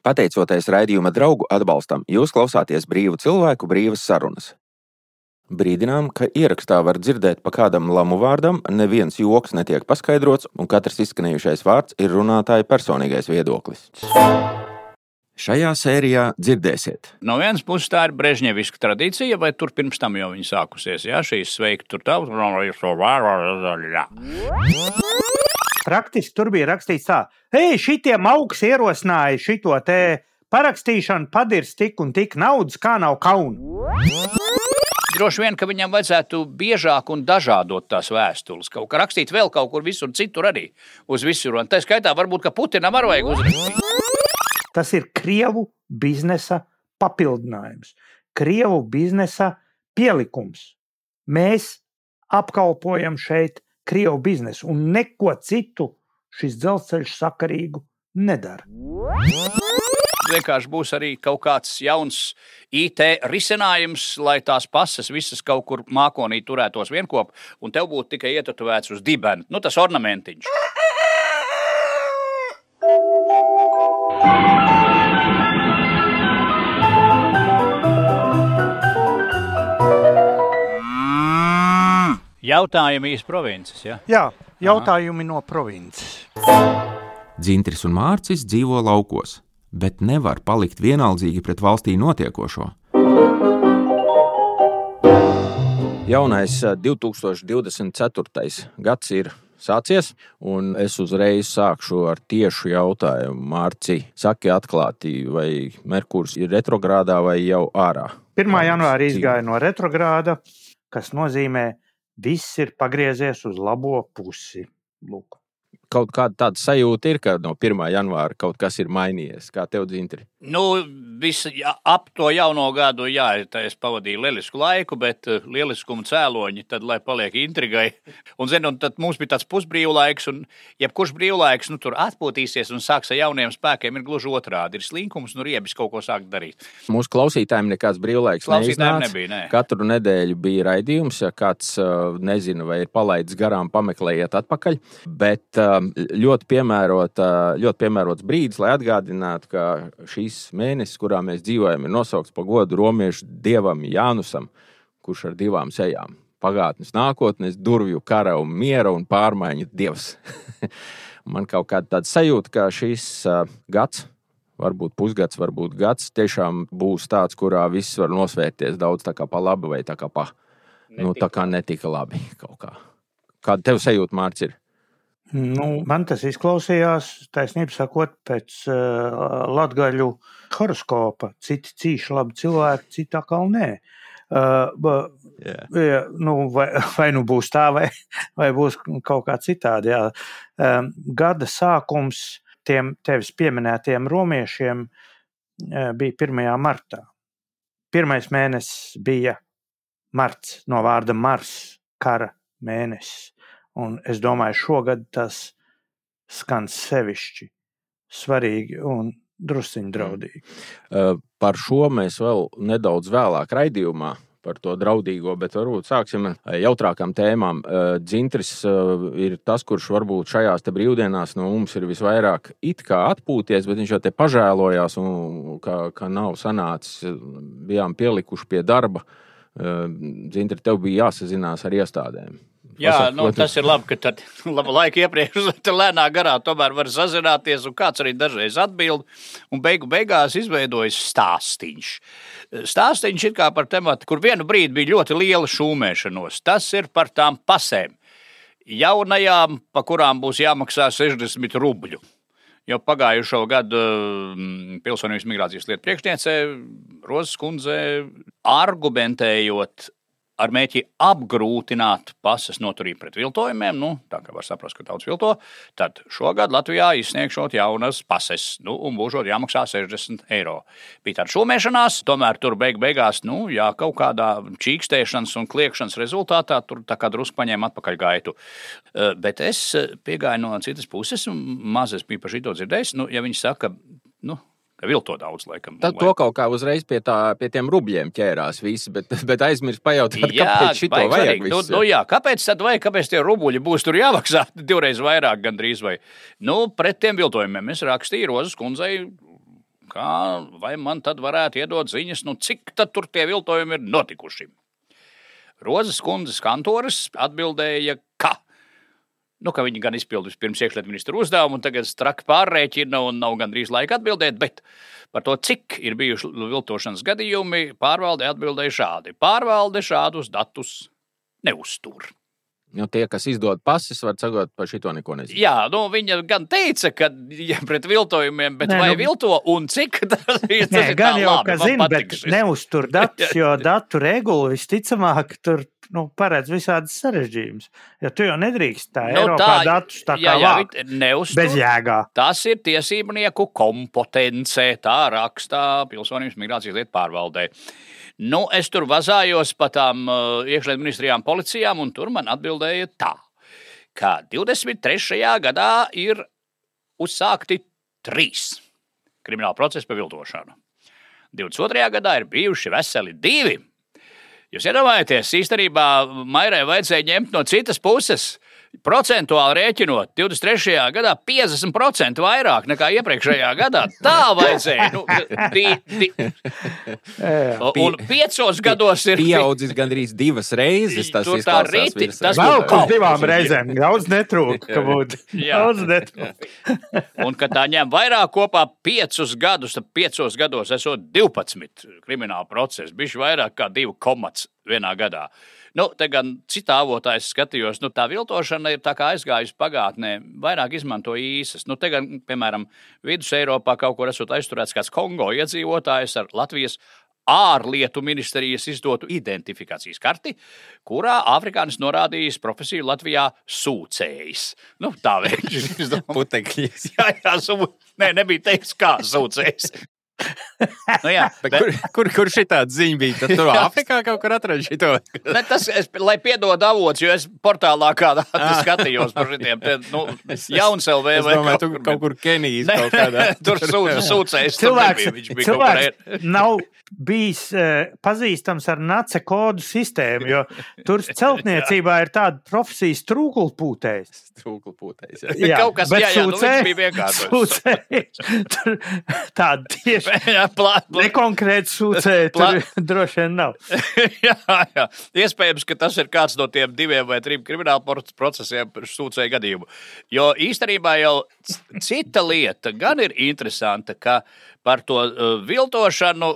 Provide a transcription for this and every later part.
Pateicoties raidījuma draugu atbalstam, jūs klausāties brīvu cilvēku brīvas sarunas. Brīdinām, ka ierakstā var dzirdēt pa kādam lamu vārdam, neviens joks netiek paskaidrots, un katrs izskanējušais vārds ir runātāja personīgais viedoklis. Šajā sērijā dzirdēsiet. No vienas puses tā ir brežņeviska tradīcija, vai tur pirms tam jau viņa sākusies, ja šīs sveikti tur tā, Praktiski tur bija rakstīts tā, hei, šitiem augs ierosināja šito te parakstīšanu, padirs tik un tik naudas, kā nav kauna. Droši vien, ka viņam vajadzētu biežāk un dažādot tās vēstules. Kaut kā rakstīt vēl kaut kur visur citur arī. Uz visur. Un tā skaitā varbūt, ka Putinam arī vajag uzrakstīt. Tas ir Krievu biznesa papildinājums, Krievu biznesa pielikums. Mēs apkalpojam šeit Krievu biznesu un neko citu šis dzelzceļš sakarīgu nedara. Vienkārši būs arī kaut kāds jauns IT risinājums, lai tās pases visas kaut kur mākonī turētos vienkopā, un tev būtu tikai ietatuvēts uz dibena. Nu, tas ornamentiņš. Jautājumi īsi provinces. Ja? Jā, jautājumi no provinces. Dzintris un Mārcis dzīvo laukos, bet nevar palikt vienaldzīgi pret valstī notiekošo. Jaunais eh, 2024. gads ir sācies, un es uzreiz sākšu ar tiešu jautājumu. Mārci, saki atklāti, vai Merkurs ir retrogrādā vai jau ārā? 1. janvārī izgāja no retrogrāda, kas nozīmē, viss ir pagriezies uz labo pusi. Lūk. Kaut kāda tāda sajūta ir, ka no 1. janvāra kaut kas ir mainījies. Kā tev, Dzintri? Nu, visi, ja, ap to jauno gadu, jā, es pavadīju lielisku laiku, bet uh, lieliskuma cēloņi, tad, lai paliek intrigai. Un, zin, un tad mums bija tāds pusbrīvlaiks, un jebkurš brīvlaiks, nu, tur atpūtīsies un sāks ar jauniem spēkiem, ir gluži otrādi. Ir slinkums, nu, riebis kaut ko sākt darīt. Mūsu klausītājiem nekāds brīvlaiks Klausītājiem neiznāca. nebija, nē. Katru nedēļu bija raidījums, ja kāds uh, nezina, vai ir palaidis garām, pameklējiet atpakaļ. Bet uh, ļoti, piemērota, ļoti piemērots brīdis, lai atgādinātu, ka šīs mēnesis, kurā mēs dzīvojam, ir nosaukts par godu romiešu dievam Jānusam, kurš ar divām sejām - pagātnes, nākotnes, durvju kara un miera un pārmaiņu dievs. Man kaut kāda tāda sajūta, ka šis uh, gads varbūt pusgads, varbūt gads, tiešām būs tāds, kurā viss var nosvērties daudz tā kā pa labi vai tā kā pa nu, tā kā netika labi kaut kā. Kāda tev sajūta, Mārcis? Nu, man tas izklausījās, taisnība sakot, pēc uh, latgaļu horoskopa. Citi cīši labi cilvēki, citi atkal nē. Uh, ba- Yeah. ja, nu, vai, vai nu būs tā, vai, vai būs kaut kā citādi. Jā. Um, gada sākums tiem tevis pieminētiem romiešiem uh, bija 1. martā. Pirmais mēnesis bija marts, no vārda mars, kara mēnesis. Un es domāju, šogad tas skan sevišķi svarīgi un drusciņi draudīgi. Uh, Par šo mēs vēl nedaudz vēlāk raidījumā. Par to draudīgo, bet varbūt sāksim ar jautrākām tēmām. Dzintris ir tas, kurš varbūt šajās brīvdienās no mums ir visvairāk it kā atpūties, bet viņš jau te pažēlojās, un, ka, ka nav sanācis. Bijām pielikuši pie darba. Dzintri, tev bija jāsazinās ar iestādēm. Jā, Pasaka, nu, tas ir labi, ka tad laba laika iepriekš lēnā garā tomēr var sazināties, un kāds arī dažreiz atbild. Un beigu beigās izveidojas stāstīņš. Stāstīņš ir kā par tematu, kur vienu brīdi bija ļoti liela šūmēšanos. Tas ir par tām pasēm. Jaunajām, pa kurām būs jāmaksā 60 rubļu. Jo pagājušo gadu mm, pilsonības migrācijas lietu priekšniece Rozes kundze argumentējot ar mēķi apgrūtināt pasas noturību pret viltojumiem, nu, tā kā var saprast, ka daudz vilto, tad šogad Latvijā izsniegšot jaunas pases, nu, un būšot jāmaksā 60 eiro. Bija tāda šūmēšanās, tomēr tur beig beigās, nu, jā, kaut kādā čīkstēšanas un kliekšanas rezultātā tur tā kā drusku paņēma atpakaļ gaitu. Bet es piegāju no citas puses, un maz es biju par šito dzirdējis, nu, ja viņi saka, nu, vilto daudz, laikam. Tad to kaut kā uzreiz pie, tā, pie tiem rubļiem ķērās visi, bet, bet aizmirst pajautāt, kāpēc šito vajag. svarīgi. Nu, nu, jā, kāpēc tad vajag, kāpēc tie rubuļi būs tur jāmaksā divreiz vairāk gandrīz vai? Nu, pret tiem viltojumiem es rakstīju Rozes kundzei kā, vai man tad varētu iedot ziņas, nu, cik tad tur tie viltojumi ir notikuši. Rozes kundzes kantoris atbildēja, nu, ka viņi gan izpildījuši pirms iekšlietu ministra uzdevumu, un tagad straki pārreķina un nav gandrīz laika atbildēt, bet par to, cik ir bijuši viltošanas gadījumi, pārvalde atbildēja šādi. Pārvalde šādus datus neuztur. Nu, tie, kas izdod pasis, var sakot, par šito neko nezinu. Jā, nu, viņa gan teica, ka ja pret viltojumiem, bet Nē, vai nu, vilto un cik tas ir? Nē, gan jau, labi, ka zina, bet neuztur datus, jo datu regula visticamāk tur nu, paredz visādas sarežģījumus. Jo tu jau nedrīkst tā nu, Eiropā tā, datus tā kā jā, jā, vākt, neuztur, bez jēgā. Tas ir tiesībnieku kompetence, tā rakstā pilsonības migrācijas lietu pārvaldē. Nu, es tur vazājos pa tām uh, iekšlietu ministrijām, policijām, un tur man atbildēja tā, ka 23. gadā ir uzsākti trīs krimināla procesi par viltošanu. 22. gadā ir bijuši veseli divi. Jūs iedomājaties, īstenībā Mairai vajadzēja ņemt no citas puses Procentuāli rēķinot, 23. gadā 50% vairāk nekā iepriekšējā gadā. Tā vajadzēja. Nu, di, di. Un piecos gados ir pieaudzis gandrīz divas reizes. Tas tur tā rīti, tas vēl kaut divām reizēm. Daudz netrūk, ka būtu. Daudz netrūk. Un, kad tā ņem vairāk kopā piecus gadus, tad piecos gados esot 12 krimināla procesi, bišķi vairāk kā 2 komats vienā gadā. Nu, te gan citā avotā es skatījos, nu, tā viltošana ir tā aizgājusi pagātnē, vairāk izmanto īsas. Nu, te gan, piemēram, Vidus Eiropā kaut kur esot aizturēts kāds Kongo iedzīvotājs ar Latvijas ārlietu ministrijas izdotu identifikācijas karti, kurā afrikānis norādījis profesiju Latvijā sūcējs. Nu, tā viņš ir. Putekļs. jā, jā, sū... Nē, nebija teiks, kā sūcējs nu, jā, bet kur, kur, kur šī tāda ziņa bija? Tad tur Āfrikā kaut kur atradu šo. tas, es, lai piedod avots, jo es portālā kādā skatījos par šitiem nu, jauns LV vai domāju, kaut, kur, kaut kur Kenijas. Kaut kādā. tur sūta sūcējs. Cilvēks, tur nebija, cilvēks nav bijis uh, pazīstams ar nace kodu sistēmu, jo tur celtniecībā ir tāda profesijas trūkulpūtējs. Trūkulpūtējs, jā. jā. Kaut kas, jā, jā, nu, sūcē, nu, bija vienkārši. Sūcē, tāda tieši jā, plā, plā. nekonkrēti sūcēji. Tur droši vien nav. jā, jā. Iespējams, ka tas ir kāds no tiem diviem vai trim krimināla procesiem sūcēju gadījumu. Jo īstenībā jau cita lieta gan ir interesanta, ka par to uh, viltošanu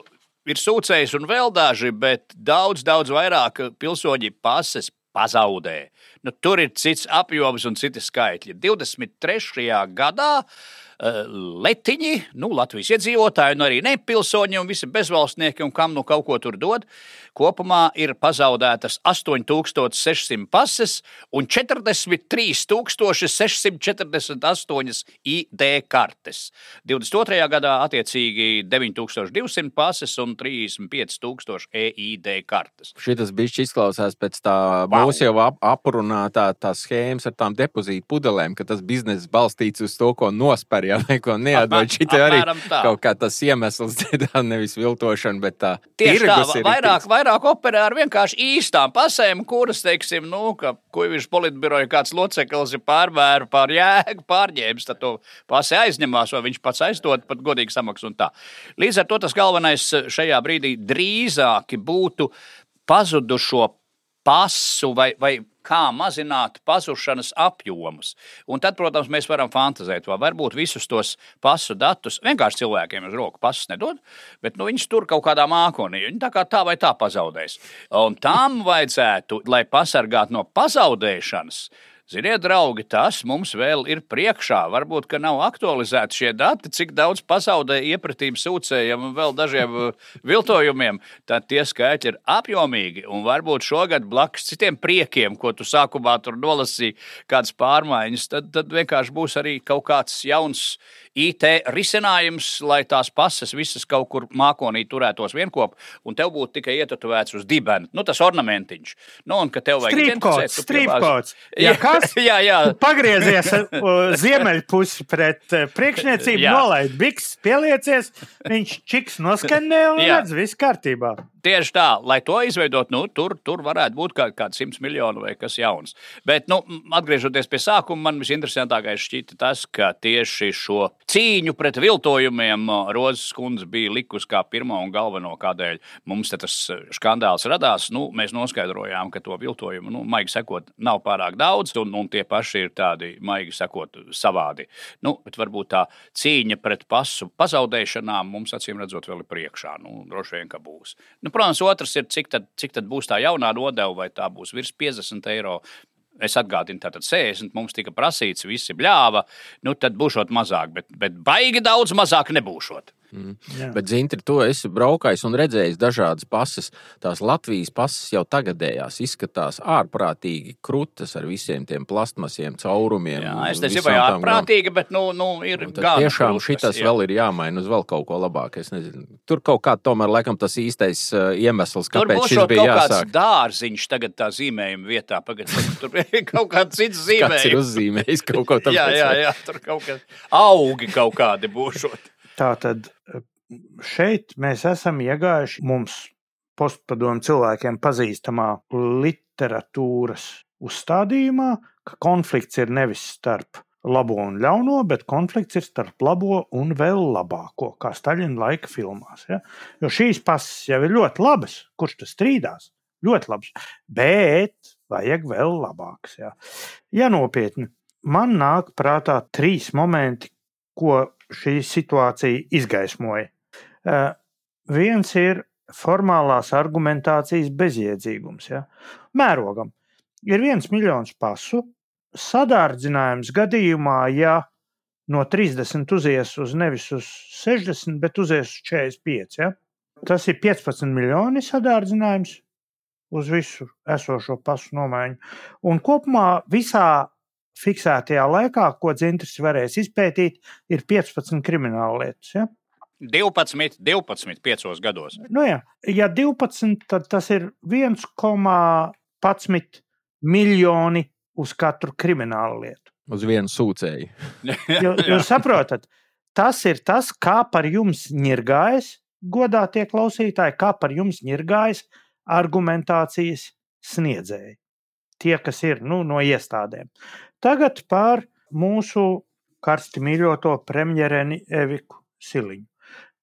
ir sūcējs un vēl daži, bet daudz, daudz vairāk pilsoņi pases pazaudē. Nu, tur ir cits apjoms un citi skaitļi. 23. gadā Eh, letiņi, nu, Latvijas iedzīvotāji, un arī nepilsoņi un visi bezvalstnieki, un kam nu kaut ko tur dod. Kopumā ir pazaudētas 8600 pases un 43648 ID kartes. 22. gadā attiecīgi 9200 pases un 35000 EID kartes. Šis bišķi izklausās pēc tā wow. mūsu jau ap aprunātā tā schēmas ar tām depozītu pudelēm, ka tas bizness balstīts uz to, ko nospēr, ja neko neatdod. Šī arī kaut kā tas iemesls, nevis viltošana, bet tā. Tieši tā, vairāk, vairāk vairāk operē ar vienkārši īstām pasēm, kuras, teiksim, nu, ka kuģis politbiroja kāds loceklis ir pārvēru pār jēgu, pārņēmis, tad to pasē aizņemās, vai viņš pats aizdod pat godīgi samaksu un tā. Līdz ar to tas galvenais šajā brīdī drīzāk būtu pazudušo pasu vai, vai kā mazināt pazušanas apjomus. Un tad, protams, mēs varam fantāzēt, vai varbūt visus tos pasu datus vienkārši cilvēkiem uz roku pasus nedod, bet nu, viņus tur kaut kādā mākonī. Viņi tā kā tā vai tā pazaudēs. Un tam vajadzētu, lai pasargātu no pazaudēšanas, Ziniet, draugi, tas mums vēl ir priekšā. Varbūt, ka nav aktualizēti šie dati, cik daudz pazaudē iepratību sūcējiem un vēl dažiem uh, viltojumiem. Tad tie skaitļi ir apjomīgi. Un varbūt šogad blakus citiem priekiem, ko tu sākumā tur nolasīji, kādas pārmaiņas, tad, tad vienkārši būs arī kaut kāds jauns IT risinājums, lai tās pases visas kaut kur mākonī turētos vienkopā, un tev būtu tikai ietetovēts uz dibena. Nu, tas ornamentiņš. Nu, un ka tev vajag stripkods, stripkods. Ja kā mājās. jā, jā. Pagriezies ziemeļpusi pret eh, priekšniecību, Jā. nolaid biks, pieliecies, viņš čiks noskanē un Jā. redz, viss kārtībā. Tieši tā, lai to izveidot, nu, tur, tur varētu būt kaut kāds simts miljonu vai kas jauns. Bet, nu, atgriežoties pie sākuma, man visinteresantākais šķita tas, ka tieši šo cīņu pret viltojumiem Rozes kundze bija likusi kā pirmo un galveno, kādēļ mums tas skandāls radās. Nu, mēs noskaidrojām, ka to viltojumu, nu, maigi sakot, nav pārāk daudz, un, un tie paši ir tādi, maigi sakot, savādi. Nu, bet varbūt tā cīņa pret pasu pazaudēšanām mums acīm redzot vēl ir priekšā. Nu, droši vien, ka būs. Nu, protams, otrs ir, cik tad, cik tad būs tā jaunā nodeva, vai tā būs virs 50 eiro. Es atgādinu, tātad 60 mums tika prasīts, visi bļāva. Nu, tad būšot mazāk, bet, bet baigi daudz mazāk nebūšot. Jā. Bet, Zintri, to esi braukājis un redzējis dažādas pases. Tās Latvijas pases jau tagadējās izskatās ārprātīgi krūtas ar visiem tiem plastmasiem, caurumiem. Jā, es nezinu, vai ārprātīgi, bet nu, nu, ir gan tiešām krūtas, šitas jā. vēl ir jāmaina uz vēl kaut ko labāku. Tur kaut kā tomēr laikam tas īstais uh, iemesls, Tur kāpēc būs šis kaut bija kāds jāsāk. dārziņš tagad tā zīmējuma vietā. Pagad, tur ir kaut kāds cits Kāds ir zīmējums. uzzīmējis kaut ko tādu? Jā, jā, jā, tur kaut kādi augi kaut kādi būšot. Tā tad šeit mēs esam iegājuši mums postpadomu cilvēkiem pazīstamā literatūras uzstādījumā, ka konflikts ir nevis starp labo un ļauno, bet konflikts ir starp labo un vēl labāko, kā Staļina laika filmās. Ja? Jo šīs pases jau ir ļoti labas, kurš tas strīdās. Ļoti labs, bet vajag vēl labāks. Ja, ja nopietni, man nāk prātā trīs momenti, ko šī situācija izgaismoja. Viens ir formālās argumentācijas bezjēdzīgums. Ja? Mērogam ir viens miljons pasu. Sadārdzinājums gadījumā, ja no 30 uzies uz nevis uz 60, bet uzies uz 45. Ja? Tas ir 15 miljoni sadārdzinājums uz visu esošo pasu nomaiņu. Un kopumā visā fiksētajā laikā, ko dzintris varēs izpētīt, ir 15 krimināla lietas. Ja? 12, 12, 5 gados. Nu, jā, ja 12, tad tas ir 1,11 miljoni uz katru kriminālu lietu. Uz vienu sūcēju. Jūs, saprotat, tas ir tas, kā par jums nirgājas, godātie klausītāji, kā par jums nirgājas argumentācijas sniedzēji. Tie, kas ir nu, no iestādēm. Tagad par mūsu karsti mīļoto premjereni Eviku Siliņu,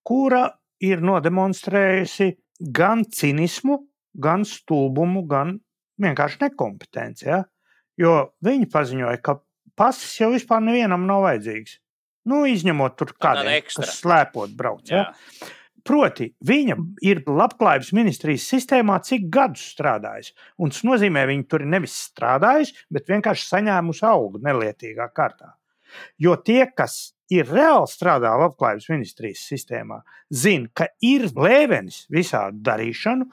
kura ir nodemonstrējusi gan cinismu, gan stulbumu, gan vienkārši nekompetenci. Ja? Jo viņi paziņoja, ka pasis jau vispār nevienam nav vajadzīgs. Nu, izņemot tur ekstra. kas slēpot brauc. Ja? Proti, viņa ir labklājības ministrijas sistēmā cik gadus strādājusi. Un tas nozīmē, ka viņa tur nevis strādājusi, bet vienkārši saņēmusi algu nelietīgā kārtā. Jo tie, kas ir reāli strādā labklājības ministrijas sistēmā, zina, ka ir lēvenis visādi darīšanu,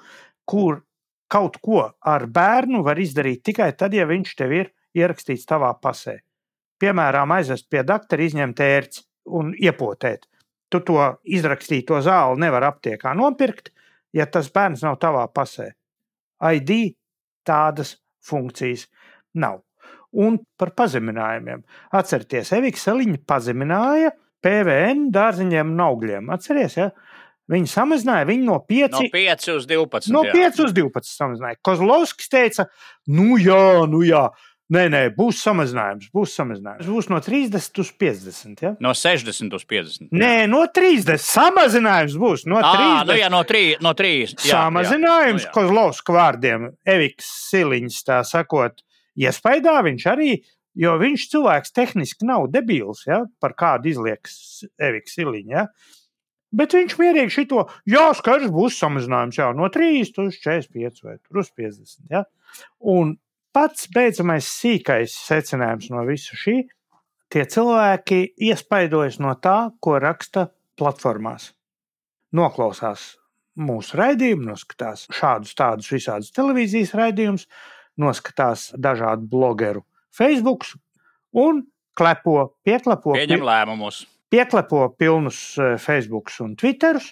kur kaut ko ar bērnu var izdarīt tikai tad, ja viņš tev ir ierakstīts tavā pasē. Piemēram, aizvest pie doktora, izņemt ērci un iepotēt. Tu to izrakstīto zāli nevar aptiekā nopirkt, ja tas bērns nav tavā pasē. ID tādas funkcijas nav. Un par pazeminājumiem. Atcerieties, Evika Seliņa pazemināja PVN dārziņiem un augļiem. Atcerieties, ja? Viņi samazināja viņu no 5 No 5 uz 12. No jā. 5 uz 12 samazināja. Kozlovskis teica, nu jā, nu jā. Nē, nē, būs samazinājums. Būs samazinājums. Būs no 30 uz 50. Ja? No 60 uz 50. Nē, no 30. Samazinājums būs no 30. Ah, nu jā, no 3. No 3 jā, Samazinājums jā. Nu jā. Kozlovska vārdiem, Eviks Siliņš, tā sakot, iespējā viņš arī, jo viņš cilvēks tehniski nav debils, ja, par kādu izliekas Eviks Siliņš. Ja. Bet viņš mierīgi šito, jā, skaidrs, būs samazinājums jā, no 30 uz 45 vai tur uz 50. Ja. Un pats beidzamais sīkais secinājums no visa šī, tie cilvēki iespaidojas no tā, ko raksta platformās. Noklausās mūsu raidījumu, noskatās šādus tādus visādus televīzijas raidījumus, noskatās dažādu blogeru Facebook un klepo, pieklepo, Pieņem lēmumus. pieklepo pilnus eh, Facebook un Twitterus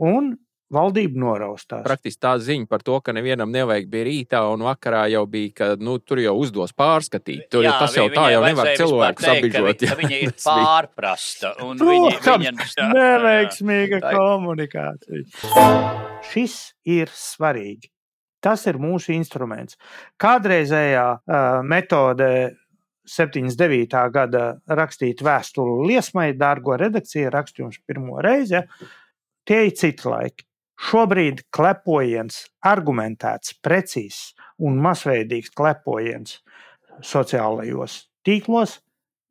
un valdība noraustās. Praktiski tā ziņa par to, ka nevienam nevajag bija rītā un vakarā jau bija, ka nu, tur jau uzdos pārskatīt. Tur, jā, tas jau tā jau nevar cilvēku sabižot. Ka viņa ir pārprasta. Protams, viņa... neveiksmīga komunikācija. Šis ir svarīgi. Tas ir mūsu instruments. Kādreizējā uh, metode 79. gada rakstīt vēstuli liesmai, dārgo redakciju, rakstu jums pirmo reizi. Ja? Tie ir citi laiki. Šobrīd klepojiens, argumentēts, precīzs un masveidīgs klepojiens sociālajos tīklos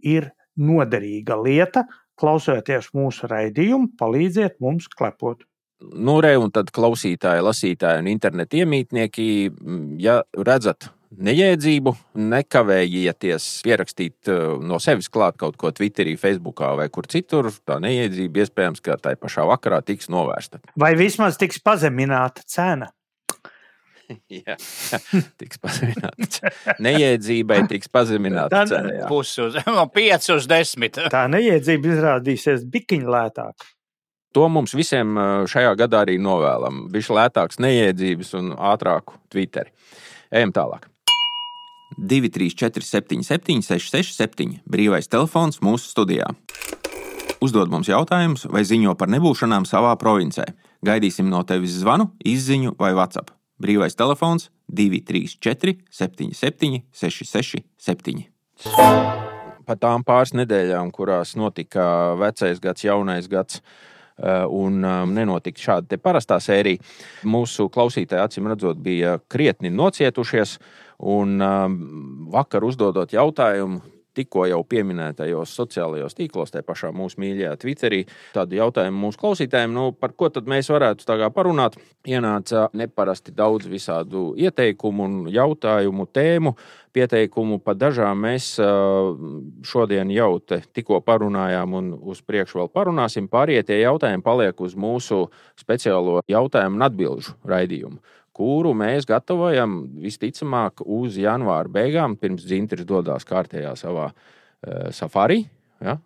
ir noderīga lieta. Klausoties mūsu raidījumu, palīdziet mums klepot. Nu, re, un tad klausītāji, lasītāji un internetu iemītnieki, ja redzat nejēdzību, nekavējieties pierakstīt uh, no sevis klāt kaut ko Twitterī, Facebookā vai kur citur. Tā nejēdzība iespējams, ka tai pašā vakarā tiks novērsta. Vai vismaz tiks pazemināta cena? jā, tiks pazemināta. Nejēdzībai tiks pazemināta cena. Pusi uz no 5 uz 10. Tā nejēdzība izrādīsies bikiņu lētāk. To mums visiem uh, šajā gadā arī novēlam. Viņš lētāks, nejēdzības un ātrāku Twitteri. Ejam tālāk. 234, 77, 667, brīvais telefons mūsu studijā. Uzdod mums jautājumus vai ziņo par nebūšanām savā provincē. Gaidīsim no tevis zvanu, izziņu vai WhatsApp. Brīvais telefons 234, 77, 667. Pa tām pāris nedēļām, kurās notika vecais gads, jaunais gads, un um, nenotika šāda parastā sērija. Mūsu klausītāji, acīm redzot, bija krietni nocietušies. Un um, vakar uzdodot jautājumu, tikko jau pieminētajos sociālajos tīklos, tā pašā mūsu mīļajā Twitterī, tādu jautājumu mūsu klausītājiem, nu, par ko tad mēs varētu parunāt. Ienāca neparasti daudz visādu ieteikumu un jautājumu, tēmu, pieteikumu. Par dažām mēs šodien jau tikko parunājām un uz priekšu vēl parunāsim. Pārējie jautājumi paliek uz mūsu speciālo jautājumu un atbildžu raidījumu kuru mēs gatavojam visticamāk uz janvāra beigām, pirms dzintris dodas kārtējā savā uh, safari. Ja?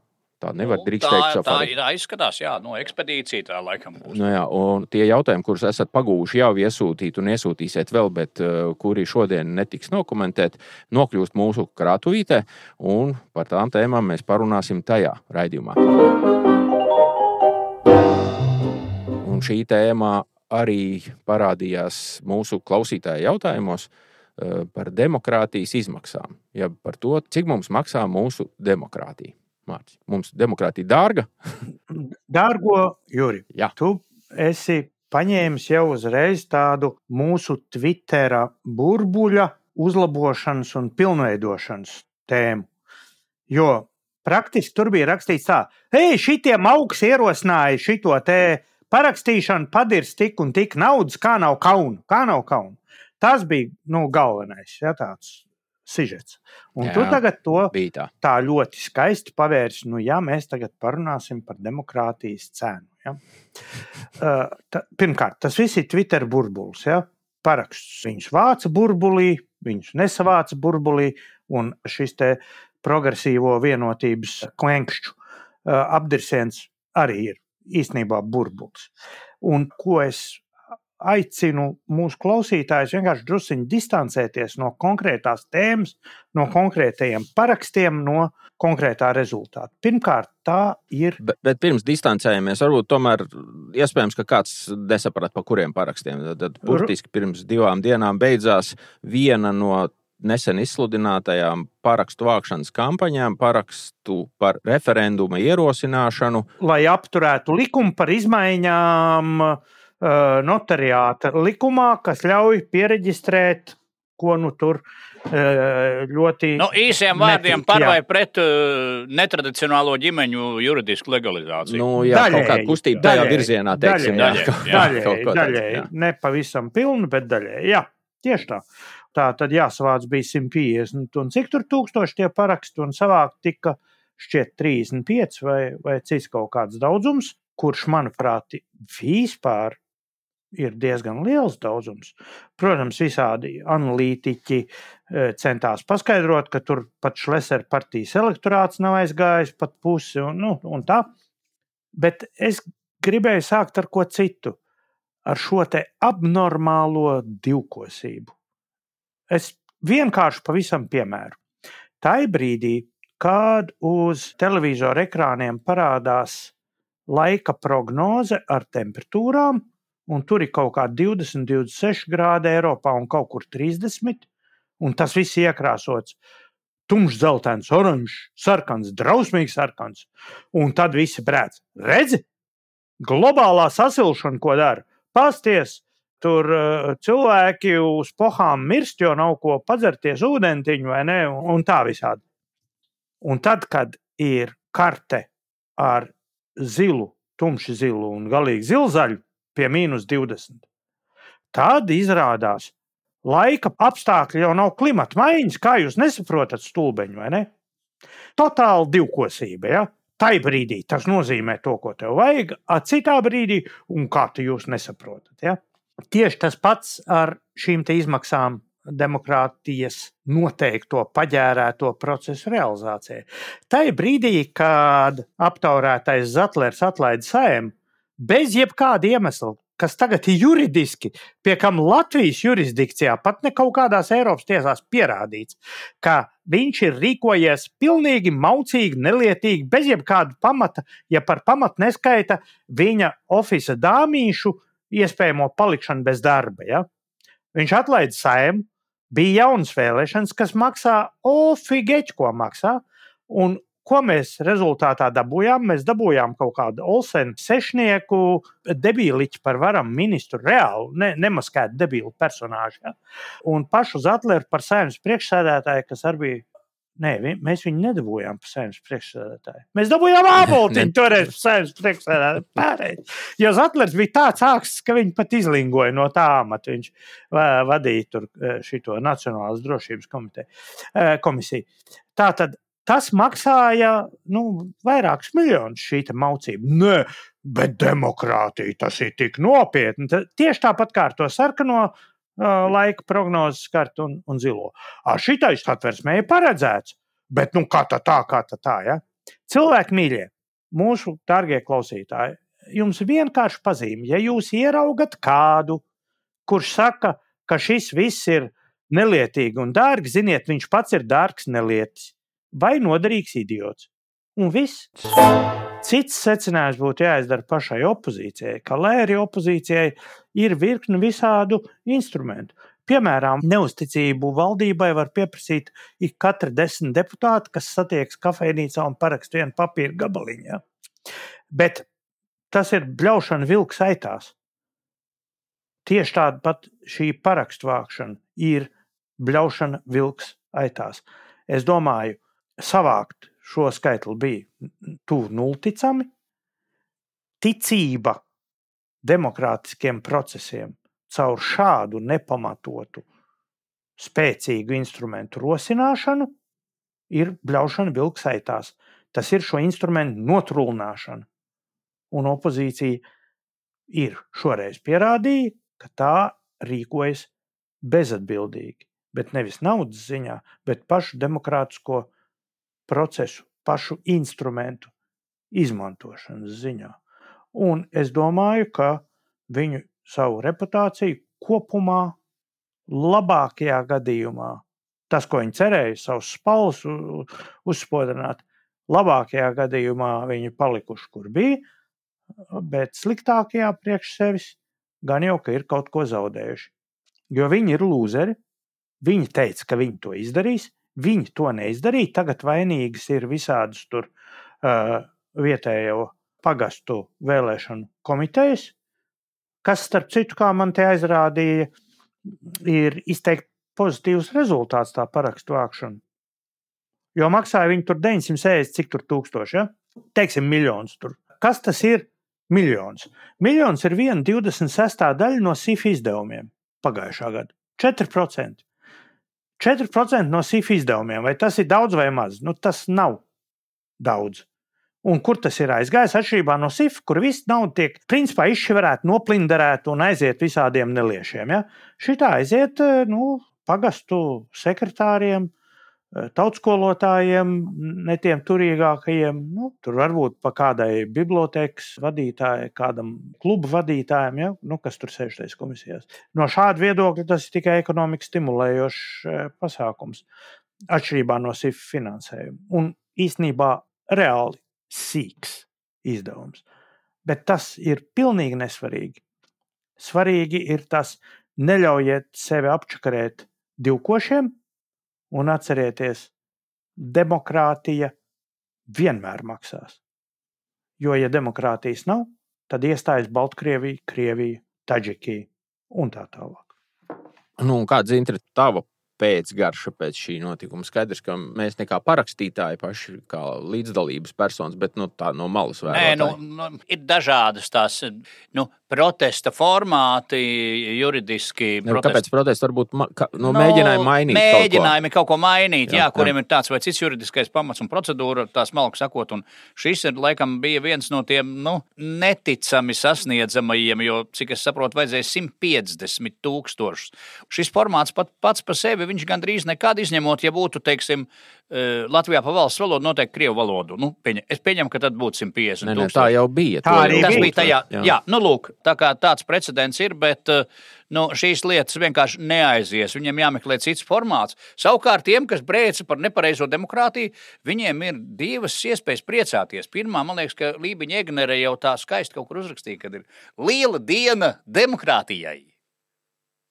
Tā nevar nu, drīkst teikt, tā, tā ir aizskatās, jā, no ekspedīcija tā laikam būs. Nu, jā, un tie jautājumi, kurus esat pagūši jau iesūtīt un iesūtīsiet vēl, bet uh, kuri šodien netiks dokumentēti, nokļūst mūsu krātuvītē, un par tām tēmām mēs parunāsim tajā raidījumā. Un šī tēma arī parādījās mūsu klausītāju jautājumos eh, par demokrātijas izmaksām. Ja par to, cik mums maksā mūsu demokrātija. Mārķis. Mums demokrātija dārga. Dārgo, Juri, Jā. tu esi paņēmis jau uzreiz tādu mūsu Twittera burbuļa uzlabošanas un pilnveidošanas tēmu. Jo praktiski tur bija rakstīts tā, hei, šitiem augs ierosināja šito te parakstīšana padirs tik un tik naudas, kā nav kauna. Kā nav kauna. Tas bija nu, galvenais, ja, tāds sižets. Un Jā, tu tagad to tā. tā ļoti skaisti pavērsi. Nu, ja mēs tagad parunāsim par demokrātijas cenu. Ja. Uh, ta, pirmkārt, tas viss ir Twitter burbulis. Ja. Paraksts viņš vāca burbulī, viņš nesavāca burbulī, un šis te progresīvo vienotības klenkšķu uh, apdirsiens arī ir īstenībā burbulis. Un ko es aicinu mūsu klausītājus vienkārši druskuļi distancēties no konkrētās tēmas, no konkrētajiem parakstiem, no konkrētā rezultāta. Pirmkārt, tā ir. Bet, bet pirms distancējamies, varbūt tomēr iespējams, ka kāds nesaprata, pa kuriem parakstiem. Tad, tad burtiski pirms divām dienām beidzās viena no nesen izsludinātajām parakstu vākšanas kampaņām, parakstu par referenduma ierosināšanu. Lai apturētu likumu par izmaiņām uh, notariāta likumā, kas ļauj pieregistrēt, ko nu tur uh, ļoti. Nu, īsiem vārdiem par vai pret uh, netradicionālo ģimeņu juridisku legalizāciju. Nu, jā, daļēji, kaut kāda kustība tajā daļēji, virzienā, teiksim, daļēji, jā, jā, daļēji, daļēji, ne pavisam pilnu, bet daļēji. Jā, tieši tā. Tā tad jāsavāc bija 150, un cik tur tūkstoši tie paraksti, un savākt tika šķiet 35 vai, vai cits kaut kāds daudzums, kurš, manuprāt, vispār ir diezgan liels daudzums. Protams, visādi analītiķi eh, centās paskaidrot, ka tur pat Šlesera partijas elektorāts nav aizgājis pat pusi un, nu, un tā. Bet es gribēju sākt ar ko citu. ar šo abnormālo divkosību. Es vienkārši pavisam piemēru. Tā brīdī, kad uz televizora ekrāniem parādās laika prognoze ar temperatūrām, un tur ir kaut kādi 20, 26 grādi Eiropā un kaut kur 30, un tas viss iekrāsots tumšs, zeltains, oranžs, sarkans, drausmīgs sarkans. Un tad visi brēc. Redzi, globālā sasilšana, ko dara? Pasties, tur uh, cilvēki uz pohām mirst, jo nav ko padzerties ūdentiņu vai ne, un tā visādi. Un tad, kad ir karte ar zilu, tumši zilu un galīgi zilzaļu pie mīnus 20, tad izrādās, laika apstākļi jau nav klimata maiņas, kā jūs nesaprotat, stulbeņi vai ne? Totāla divkosība. Ja? Tai brīdī tas nozīmē to, ko tev vajag, a citā brīdī, un kā tu jūs nesaprotat. Ja? Tieši tas pats ar šīm izmaksām demokrātijas noteikto paģērēto procesu realizācijai. Tai brīdī, kad aptaurētais Zetlers atlaida sēmu bez jebkāda iemesla, kas tagad ir juridiski, pie kam Latvijas jurisdikcijā, pat ne kaut kādās Eiropas tiesās pierādīts, ka viņš ir rīkojies pilnīgi maucīgi, nelietīgi, bez jebkāda pamata, ja par pamatu neskaita viņa oficiāla dāmīšu iespējamo palikšanu bez darba. Ja? Viņš atlaida saimnu, bija jaunas vēlēšanas, kas maksā ofigeķi, ko maksā. Un Ko mēs rezultātā dabūjām? Mēs dabūjām kaut kādu Olsenu sešnieku, debīliķu par varam ministru, reāli ne, nemaskētu debīlu personāžu. Ja? Un pašu Zatleru par saimnes priekšsēdētāju, kas arī bija Nē, vi, mēs viņu nedabūjām par saimnes priekšsēdētāju. Mēs dabūjām apelsīnu toreiz par saimnes priekšsēdētāju. Pārējais. Jo Zatlers bija tāds āksts, ka viņi pat izlingoja no tā amata. Viņš vadīja tur šo Nacionālās drošības komiteju, komisiju. Tā tad Tas maksāja nu, vairākus miljonus šī maucība. Nē, bet demokrātija tas ir tik nopietni. Tieši tāpat kā ar to sarkano laika prognozes kartu un, un zilo. Šitais atversmē ir paredzēts, bet nu kā tā, tā kā tā, tā ja? Cilvēki mīļie, mūsu dārgie klausītāji, jums vienkārši pazīme, ja jūs ieraugat kādu, kurš saka, ka šis viss ir nelietīgi un dārgi, ziniet, viņš pats ir dārgs nelietis vai noderīgs idiots. Un viss. Cits secinājums būtu jāizdara pašai opozīcijai, ka, lai arī opozīcijai ir virkni visādu instrumentu, piemēram, neusticību valdībai var pieprasīt ik katra desmit deputāti, kas satiekas kafejnīcā un parakst vienu papīra gabaliņu. Ja? Bet tas ir bļaušana vilks aitās. Tieši tāda pat šī parakstu vākšana ir bļaušana vilks aitās. Es domāju, savākt šo skaitli bija tuvu nulticami. Ticība demokrātiskiem procesiem caur šādu nepamatotu, spēcīgu instrumentu rosināšanu ir bļaušana vilksaitās. Tas ir šo instrumentu notrūlināšana. Un opozīcija ir šoreiz pierādīja, ka tā rīkojas bezatbildīgi. Bet nevis naudas ziņā, bet pašu demokrātisko procesu, pašu instrumentu izmantošanas ziņā. Un es domāju, ka viņu savu reputāciju kopumā, labākajā gadījumā, tas, ko viņi cerēja, savus spēlus uzspodrināt, labākajā gadījumā viņi palikuši, kur bija, bet sliktākajā priekš sevis gan jau, ka ir kaut ko zaudējuši. Jo viņi ir lūzeri, viņi teica, ka viņi to izdarīs, Viņi to neizdarīja. Tagad vainīgas ir visādas tur uh, vietējo pagastu vēlēšanu komitejas, kas, starp citu, kā man te aizrādīja, ir izteikti pozitīvs rezultāts tā parakstu vākšana. Jo maksāja viņi tur 960, cik tur tūkstoši, ja? teiksim, miljonus tur. Kas tas ir? Miljons. Miljons ir viena 26. daļa no SIF izdevumiem pagājušā gada. 4%. 4% no SIF izdevumiem, vai tas ir daudz vai maz? Nu, tas nav daudz. Un kur tas ir aizgājis? Atšķirībā no SIF, kur viss nauda tiek principā izšķirēta, noplinderēta un aiziet visādiem neliešiem. Ja? Šitā aiziet nu, pagastu sekretāriem, tautskolotājiem, ne tiem turīgākajiem. Nu, tur varbūt pa kādai bibliotekas vadītājai, kādam klubu vadītājam, ja? nu, kas tur sēž tajās komisijās. No šāda viedokļa tas ir tikai ekonomiski stimulējošs pasākums, atšķirībā no SIF finansējuma. Un īsnībā reāli sīks izdevums. Bet tas ir pilnīgi nesvarīgi. Svarīgi ir tas, neļaujiet sevi apčakarēt divkošiem, Un atcerieties, demokrātija vienmēr maksās. Jo, ja demokrātijas nav, tad iestājas Baltkrievija, Krievija, Taģikija un tā tālāk. Nu, kāda ir tava pēcgarša pēc šī notikuma. Skaidrs, ka mēs nekā parakstītāji paši, kā līdzdalības personas, bet nu, tā no malas vērtējam. Nu, nu, ir dažādas tās nu, protesta formāti, juridiski. Nu, protest... Kāpēc protesti varbūt ma ka, nu, nu, mēģinājumi mainīt? Mēģinājumi kaut ko, kaut ko mainīt, jā, jā, kuriem jā. ir tāds vai cits juridiskais pamats un procedūra, tā smalki sakot. Un šis ir, laikam, bija viens no tiem nu, neticami sasniedzamajiem, jo, cik es saprotu, vajadzēja 150 tūkstošus. Šis formāts pat, pats par sevi viņš gandrīz nekad izņemot, ja būtu, teiksim, eh, Latvijā pa valsts valodu noteikti krievu valodu. Nu, pieņem, es pieņemu, ka tad būtu 150. Ne, ne, tā jau bija. Tā arī tas bija tajā. Jā. jā, nu lūk, tā kā tāds precedents ir, bet eh, nu, šīs lietas vienkārši neaizies. Viņiem jāmeklē cits formāts. Savukārt tiem, kas brēca par nepareizo demokrātiju, viņiem ir divas iespējas priecāties. Pirmā, man liekas, ka Lībiņa Egnere jau tā skaisti kaut kur uzrakstīja, kad ir liela diena demokrātijai.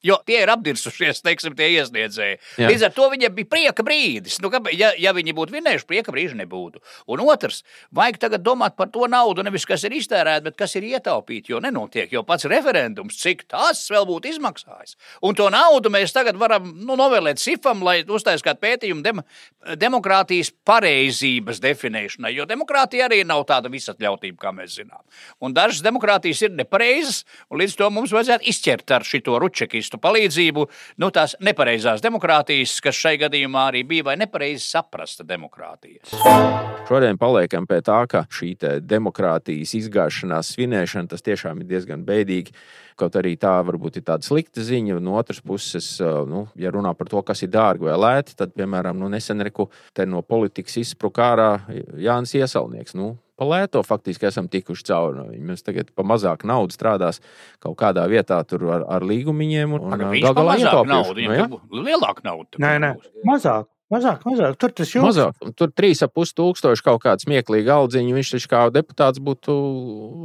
Jo tie ir apdirsušies, teiksim, tie iesniedzēji. Jā. Līdz ar to viņiem bija prieka brīdis. Nu, kā, ja, ja viņi būtu vinējuši, prieka brīža nebūtu. Un otrs, vajag tagad domāt par to naudu, nevis kas ir iztērēta, bet kas ir ietaupīta. Jo nenotiek jau pats referendums, cik tas vēl būtu izmaksājis. Un to naudu mēs tagad varam nu, novēlēt SIFam, lai uztaisītu kādu pētījumu dem demokrātijas pareizības definēšanai. Jo demokrātija arī nav tāda visatļautība, kā mēs zinām. Un dažas demokrātijas ir nepareizas, un līdz to mums vajadzētu izķert ar šito ručekistu teroristu palīdzību, nu, tās nepareizās demokrātijas, kas šai gadījumā arī bija vai nepareizi saprasta demokrātija. Šodien paliekam pie tā, ka šī demokrātijas izgāšanās svinēšana tas tiešām ir diezgan bēdīgi. Kaut arī tā varbūt ir tāda slikta ziņa. No otras puses, nu, ja runā par to, kas ir dārgi vai lēti, tad, piemēram, nu, nesen reku no politikas izspruka ārā Jānis Iesalnieks. Nu, pa lēto faktiski esam tikuši cauri no viņiem. Mēs tagad pa mazāk naudas strādās kaut kādā vietā ar, ar līgumiņiem. Un, un, gal galā ietaupīšu. Naudu, nu, ja? Lielāka nauda. Nē, nē, mazāk. Mazāk, mazāk. Tur tas jūtas. Mazāk. Tur 3,5 tūkstoši kaut kāds smieklīgs aldziņš. Viņš taču kā deputāts būtu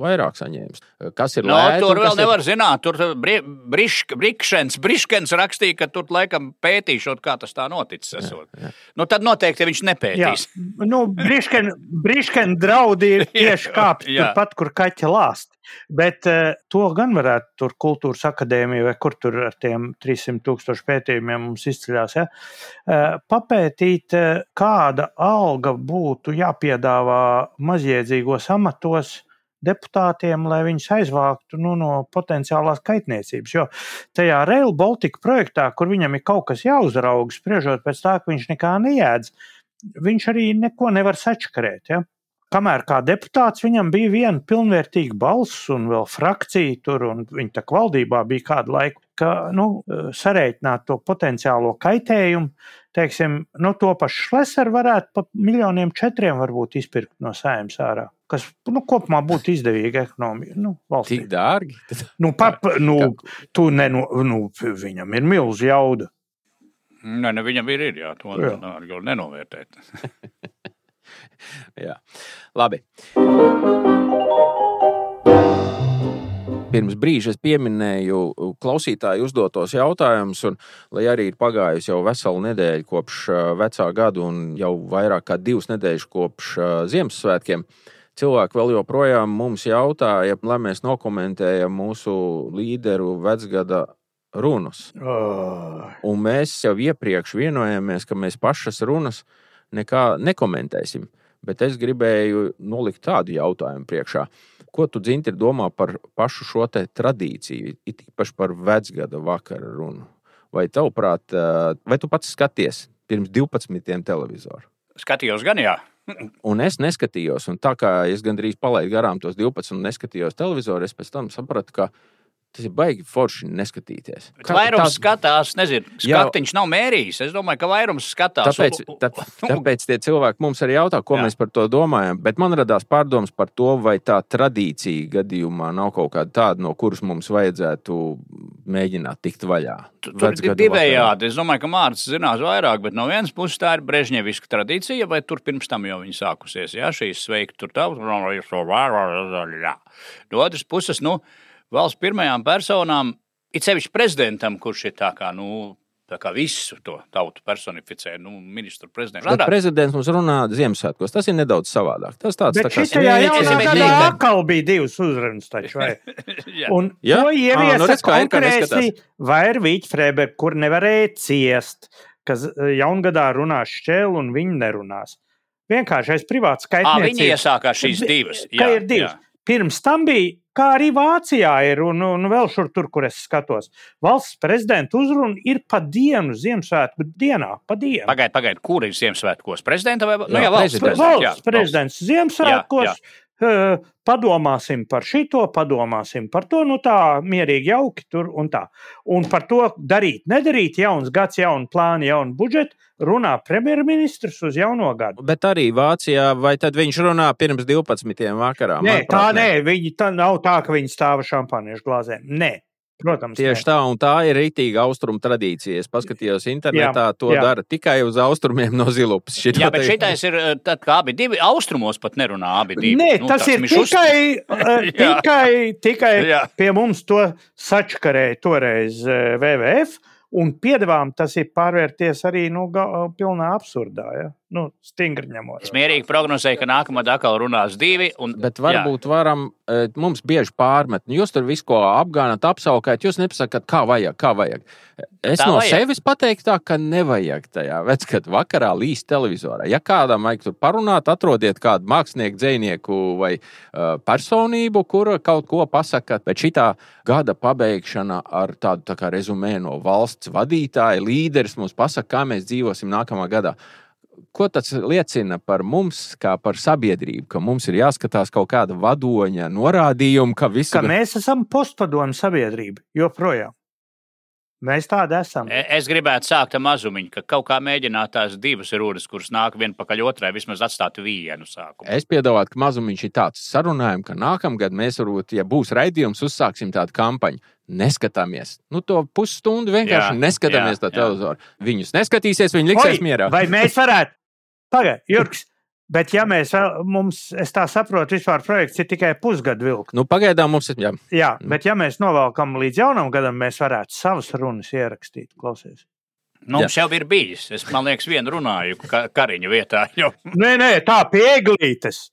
vairāk saņēmis. Kas ir no, lēti? Tur vēl nevar ir... zināt. Tur brišk, brikšens, briškens rakstīja, ka tur laikam pētīšot, kā tas tā noticis. Esot. Jā, jā. Nu, tad noteikti viņš nepētīs. Jā. Nu, brišken, brišken draudi ir tieši kāpt turpat, kur kaķa lāst. Bet uh, to gan varētu tur kultūras akadēmija vai kur tur ar tiem 300 tūkstošu pētījumiem mums izceļās. Ja? Uh, papētīt, uh, kāda alga būtu jāpiedāvā mazjēdzīgos amatos deputātiem, lai viņus aizvāktu nu, no potenciālās kaitniecības. Jo tajā Rail Baltica projektā, kur viņam ir kaut kas jāuzrauga, spriežot pēc tā, ka viņš nekā neēdz, viņš arī neko nevar sačakarēt. Ja? Kamēr kā deputāts viņam bija viena pilnvērtīga balss un vēl frakcija tur, un viņa tā valdībā bija kādu laiku, ka nu, sarēķināt to potenciālo kaitējumu, teiksim, nu, to pašu šleseru varētu pa miljoniem četriem varbūt izpirkt no sējums ārā. Kas nu, kopumā būtu izdevīgi ekonomija. Nu, valstī. Tik dārgi. Nu, pap, nu, tu neno, nu, viņam ir milzīga jauda. Nē, ne, viņam ir, ir jā, to jā. nenovērtēt. Jā, labi. Pirms brīža es pieminēju klausītāju uzdotos jautājumus, un lai arī ir pagājusi jau vesela nedēļa kopš vecā gada un jau vairāk kā divas nedēļas kopš Ziemassvētkiem, cilvēki vēl joprojām mums jautāja, lai mēs nokomentējam mūsu līderu vecgada runas. Oh. Un mēs jau iepriekš vienojāmies, ka mēs pašas runas nekā nekomentēsim. Bet es gribēju nolikt tādu jautājumu priekšā. Ko tu dzirdi domā par pašu šo tradīciju, it īpaši par vecgada vakara runu? Vai tavuprāt, vai tu pats skaties pirms 12 televizoru? Skatījos gan, jā. un es neskatījos, un tā kā es gandrīz palaidu garām tos 12 un neskatījos televizoru, es pēc tam sapratu, ka Tas ir baigi forši neskatīties. Bet vairums skatās, nezinu, skatiņš nav mērījis. Es domāju, ka vairums skatās. Tāpēc, tā, tāpēc tie cilvēki mums arī jautā, ko Jā. mēs par to domājam. Bet man radās pārdoms par to, vai tā tradīcija gadījumā nav kaut kāda tāda, no kuras mums vajadzētu mēģināt tikt vaļā. Tur ir divējādi. Es domāju, ka Mārcis zinās vairāk, bet no vienas puses tā ir brežņeviska tradīcija, vai tur pirms tam jau viņa sākusies. Jā, šīs sveikta tur tā, no otras puses, nu, valsts pirmajām personām, it sevišķi prezidentam, kurš ir tā kā, nu, Tā kā visu to tautu personificē, nu, ministru prezidents. Bet prezidents mums runā Ziemassvētkos. Tas ir nedaudz savādāk. Tas tāds bet tā kā šitajā jaunā gadā atkal bija divas uzrunas taču, vai? Un ja? to ieviesa nu, redz, konkrēti Vairvīķa Freber, kur nevarēja ciest, ka jaungadā runās šķēl un viņi nerunās. Vienkāršais privāts skaitniecības. Viņi iesākās šīs divas. Jā, ir divas. Jā. Pirms tam bija kā arī Vācijā ir, un, un vēl šur tur, kur es skatos. Valsts prezidenta uzruna ir pa dienu, Ziemassvētku dienā, pa dienu. Pagaidiet, pagaidiet, kur ir Ziemassvētkos? Prezidenta vai nu, jā, jā, valsts prezidents? Valsts jā, prezidents Ziemassvētkos. Jā, jā padomāsim par šito, padomāsim par to, nu tā mierīgi, jauki tur un tā. Un par to darīt, nedarīt, jauns gads, jaunu plānu, jaunu budžetu, runā premjerministrs uz jauno gadu. Bet arī Vācijā, vai tad viņš runā pirms 12. vakarā? Nē, tā nē, viņi tā nav tā, ka viņi stāva šampaniešu glāzēm. Nē. Protams, tieši ne. tā, un tā ir rītīga austrumu tradīcija. Es paskatījos internetā, jā, to jā. dara tikai uz austrumiem no zilupas. Jā, bet šitais ir tad, kā abi divi austrumos pat nerunā abi divi. Nē, nu, tas ir tikai, uh, tikai, tikai pie mums to sačkarēja toreiz WWF. Un piedāvājumam tas ir pārvērties arī nu, pilnā absurdā. Ja? Nu, stingri ņemot. Es mierīgi prognozēju, ka nākamā atkal runās divi. Un, Bet varbūt jā. varam, mums bieži pārmet, jūs tur visu ko apgānat, apsaukāt, jūs nepasakāt, kā vajag, kā vajag. Es tā no vajag. sevis pateiktu, tā, ka nevajag tajā vecgadu vakarā līst televizorā. Ja kādam vajag tur parunāt, atrodiet kādu mākslinieku, dzinieku vai uh, personību, kur kaut ko pasakat. Bet šī gada pabeigšana ar tādu tā rezumē no valsts vadītāja, līderis mums pasaka, kā mēs dzīvosim nākamā gadā ko tas liecina par mums, kā par sabiedrību, ka mums ir jāskatās kaut kāda vadoņa norādījuma, ka, visu... ka mēs esam postpadomu sabiedrība joprojām. Mēs tādi esam. E, es gribētu sākt ar mazumiņu, ka kaut kā mēģināt tās divas runas, kuras nāk viena pakaļ otrai, vismaz atstāt vienu sākumu. Es piedāvātu, ka mazumiņš ir tāds sarunājums, ka nākamgad mēs varbūt, ja būs raidījums, uzsāksim tādu kampaņu. Neskatāmies. Nu, to pusstundu vienkārši jā, neskatāmies jā, to televizoru. Viņus neskatīsies, viņi liksies Oi, mierā. Vai mēs varētu? Pagaidiet, Jurgs, Bet, ja mēs mums, es tā saprotu, vispār projekts ir tikai pusgadu vilks. Nu, pagaidām mums ir. Jā. jā, bet ja mēs novelkam līdz jaunam gadam, mēs varētu savas runas ierakstīt. Klausies. Nu, mums jau ir bijis. Es man liekas, vienu runāju ka, kariņu vietā. Jo... Nē, nē, tā pieglītes.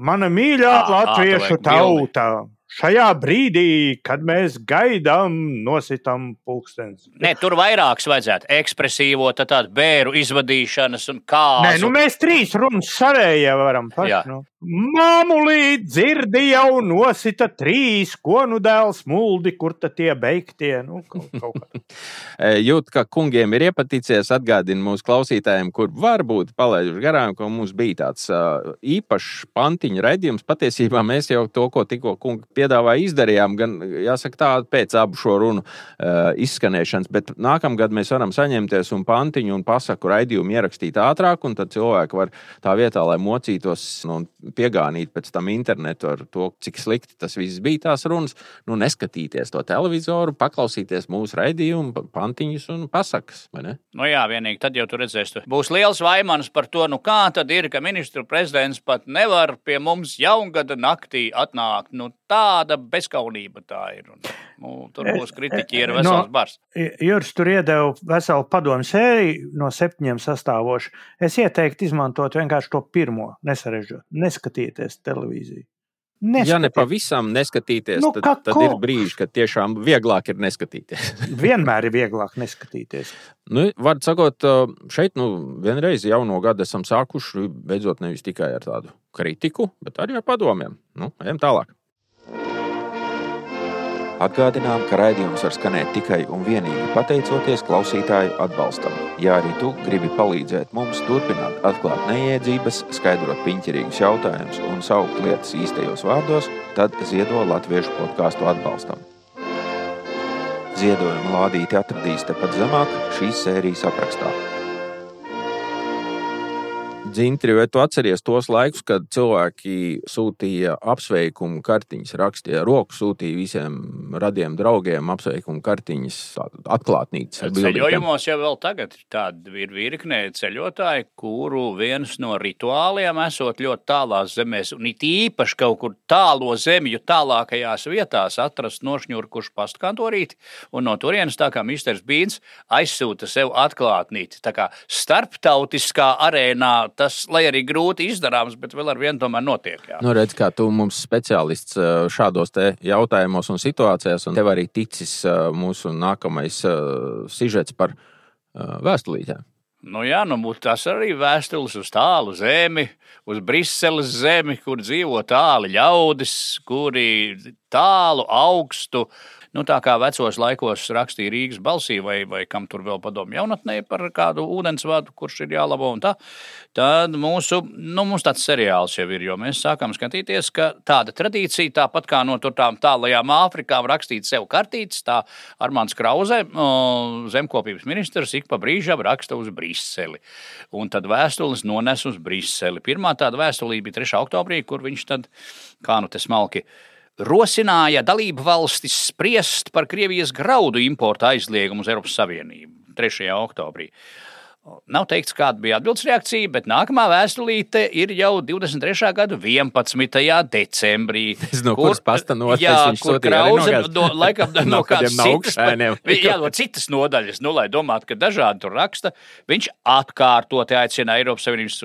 Mana mīļā à, latviešu à, tauta. Bildi šajā brīdī, kad mēs gaidām, nositām pulkstenis. Nē, tur vairākas vajadzētu. Ekspresīvo, tādu bēru izvadīšanas un kā. Nē, nu mēs trīs runas savējā varam paši. Nu. Māmulī dzirdi jau nosita trīs, ko nu dēls muldi, kur tad tie beigtie. Nu, kaut, kaut Jūt, ka kungiem ir iepatīcies, atgādina mūsu klausītājiem, kur varbūt palaiduši garām, ka mums bija tāds uh, īpašs pantiņu redzījums. Patiesībā mēs jau to, ko tikko kungi piedāvāja, izdarījām, gan jāsaka tā, pēc abu šo runu uh, izskanēšanas, bet nākamgad mēs varam saņemties un pantiņu un pasaku raidījumu ierakstīt ātrāk, un tad cilvēki var tā vietā, lai mocītos. Nu, piegānīt pēc tam internetu ar to, cik slikti tas viss bija tās runas. Nu, neskatīties to televizoru, paklausīties mūsu raidījumu, pantiņus un pasakas. Nu jā, vienīgi tad jau tur redzēs, būs liels vaimans par to, nu kā tad ir, ka ministru prezidents pat nevar pie mums jaungada naktī atnākt. Nu, tāda bezskaunība tā ir. Un, nu, tur būs kritiķi, ir vesels no, bars. Juris tur iedeva veselu padomu sēriju no septiņiem sastāvošu. Es ieteiktu izmantot vienkārši to pirmo, nesarežģot, neskatieties televīziju. Neskaties. Ja ne pavisam neskatīties, nu, tad, tad ir brīži, kad tiešām vieglāk ir neskatīties. Vienmēr ir vieglāk neskatīties. Nu, var sakot, šeit nu, vienreiz jauno gadu esam sākuši beidzot nevis tikai ar tādu kritiku, bet arī ar padomiem. Nu, ejam tālāk. Atgādinām, ka raidījums var skanēt tikai un vienīgi pateicoties klausītāju atbalstam. Ja arī tu gribi palīdzēt mums turpināt atklāt neiedzības, skaidrot piņķirīgus jautājumus un saukt lietas īstajos vārdos, tad ziedo latviešu podkāstu atbalstam. Ziedojuma lādīti atradīs tepat zemāk šīs sērijas aprakstā. Dzintri, vai tu atceries tos laikus, kad cilvēki sūtīja apsveikumu kartiņas, rakstīja roku, sūtīja visiem radiem draugiem apsveikumu kartiņas, atklātnītes? Ceļojumos jau vēl tagad tāda ir virkne ceļotāji, kuru viens no rituāliem esot ļoti tālās zemēs, un it īpaši kaut kur tālo zemju tālākajās vietās atrast nošņurkušu pastkantorīti, un no turienes tā kā Misters Bīns aizsūta sev atklātnīti. Tā kā starptautiskā arēnā tas lai arī grūti izdarāms, bet vēl ar vienu tomēr notiek. Jā. Nu, redz, kā tu mums speciālists šādos jautājumos un situācijās, un tev arī ticis mūsu nākamais sižets par vēstulītēm. Nu, jā, nu, tas arī vēstules uz tālu zemi, uz Briseles zemi, kur dzīvo tāli ļaudis, kuri tālu, augstu nu, tā kā vecos laikos rakstīja Rīgas balsī, vai, vai kam tur vēl padomu jaunatnē par kādu ūdensvadu, kurš ir jālabo un tā, tad mūsu, nu, mums tāds seriāls jau ir, jo mēs sākam skatīties, ka tāda tradīcija, tāpat kā no tām tālajām Āfrikām rakstīt sev kartītes, tā Armāns Krause, zemkopības ministrs, ik pa brīžam raksta uz Briseli. Un tad vēstules nones uz Briseli. Pirmā tāda vēstulī bija 3. oktobrī, kur viņš tad, kā nu te smalki, rosināja dalību valstis spriest par Krievijas graudu importa aizliegumu uz Eiropas Savienību 3. oktobrī. Nav teikts, kāda bija atbildes reakcija, bet nākamā vēstulīte ir jau 23. gada 11. decembrī. Es no kuras pasta nodaļas jā, kur krauze, no, laikam, no, no kādas citas, jā, no citas nodaļas, nu, lai domātu, ka dažādi tur raksta, viņš atkārtoti aicina Eiropas Savienības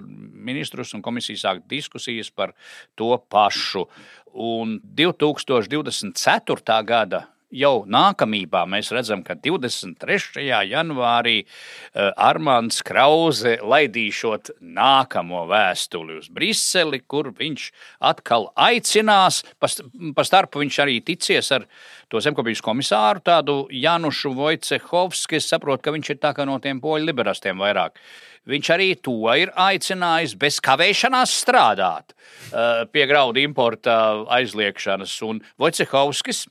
ministrus un komisiju sākt diskusijas par to pašu. Un 2024. gada jau nākamībā mēs redzam, ka 23. janvārī uh, Armāns Krause laidīšot nākamo vēstuli uz Briseli, kur viņš atkal aicinās. Pa, starpu viņš arī ticies ar to zemkopības komisāru, tādu Janušu Vojcehovski. Es saprotu, ka viņš ir tā kā no tiem poļu liberastiem vairāk. Viņš arī to ir aicinājis bez kavēšanās strādāt uh, pie graudu importa aizliekšanas. Un Vojcehovskis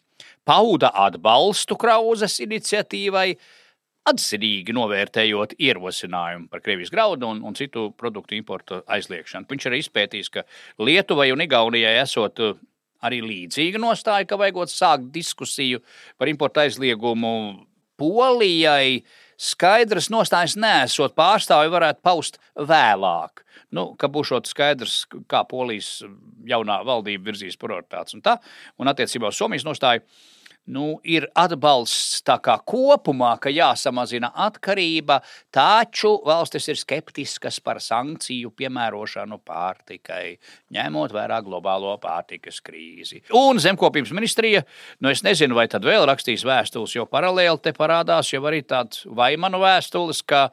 pauda atbalstu Krauzes iniciatīvai, atzinīgi novērtējot ierosinājumu par Krievijas graudu un, un citu produktu importu aizliekšanu. Viņš arī izpētījis, ka Lietuvai un Igaunijai esot uh, arī līdzīga nostāja, ka vajagot sākt diskusiju par importu aizliegumu Polijai. Skaidrs nostājas nesot pārstāvi varētu paust vēlāk. Nu, ka būs skaidrs, kā polijas jaunā valdība virzīs prioritātes un tā. Un attiecībā uz Somijas nostāju nu, ir atbalsts tā kā kopumā, ka jāsamazina atkarība, taču valstis ir skeptiskas par sankciju piemērošanu pārtikai, ņemot vērā globālo pārtikas krīzi. Un zemkopības ministrija, nu es nezinu, vai tad vēl rakstīs vēstules, jo paralēli te parādās jau arī tāds vaimanu vēstules, ka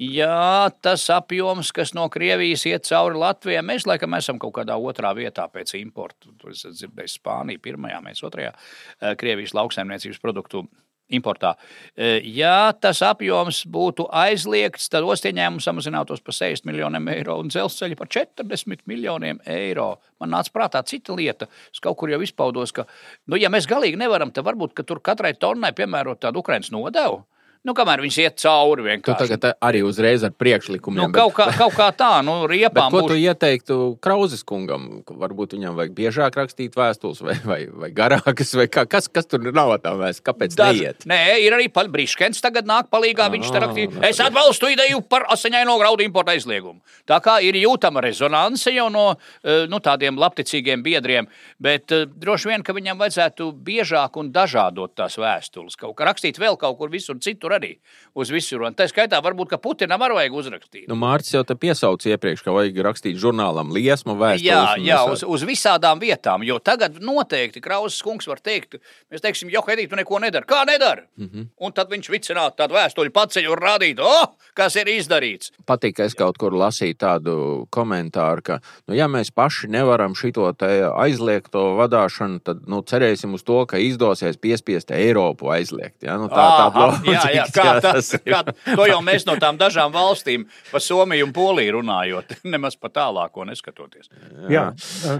Jā, tas apjoms, kas no Krievijas iet cauri Latvijai, mēs laikam esam kaut kādā otrā vietā pēc importa. Es dzirdēju, Spānija pirmajā, mēs otrajā eh, Krievijas lauksaimniecības produktu importā. Eh, ja tas apjoms būtu aizliegts, tad ostieņēmums samazinātos par 60 miljoniem eiro un dzelzceļa par 40 miljoniem eiro. Man nāca prātā cita lieta. Es kaut kur jau izpaudos, ka, nu, ja mēs galīgi nevaram, tad varbūt tur katrai tonnai piemērot tādu Ukraiņas nodevu. Nu, kamēr viņš iet cauri, vienkārši. Tu tagad arī uzreiz ar priekšlikumiem. Nu, bet... kaut, kā, kaut kā tā, nu, riepām. Bet, ko būs... tu ieteiktu Krauzes kungam? Varbūt viņam vajag biežāk rakstīt vēstules, vai, vai, vai garākas, vai kā, kas, kas tur nav tā vēsts? Kāpēc Daž... neiet? Nē, ir arī Briškens tagad nāk palīgā. Viņš te rakstīja, es atbalstu ideju par asiņaino graudu importu aizliegumu. Tā kā ir jūtama rezonance jau no eh, nu, tādiem labticīgiem biedriem, bet uh, droši vien, ka viņam vajadzētu biežāk un dažādot tās vēstules. Kaut kā rakstīt vēl kaut kur visur citur tur arī uz visur. Un tā skaitā varbūt, ka Putinam arī vajag uzrakstīt. Nu, Mārcis jau te piesauca iepriekš, ka vajag rakstīt žurnālam liesmu vēstules. Jā, jā uz, uz visādām vietām, jo tagad noteikti Krausas kungs var teikt, mēs teiksim, jo, Hedī, tu neko nedari. Kā nedari? Mm -hmm. Un tad viņš vicinātu tādu vēstuļu paceļu un rādītu, oh, kas ir izdarīts. Patīk, ka es kaut kur lasīju tādu komentāru, ka, nu, ja mēs paši nevaram šito aizliegto vadāšanu, tad nu, cerēsim uz to, ka izdosies piespiest Eiropu aizliegt. Ja? Nu, tā, tā, tā, jā, jā, kā jā, tas, kā, to jau mēs no tām dažām valstīm, pa Somiju un Poliju runājot, nemaz pa tālāko neskatoties. Jā.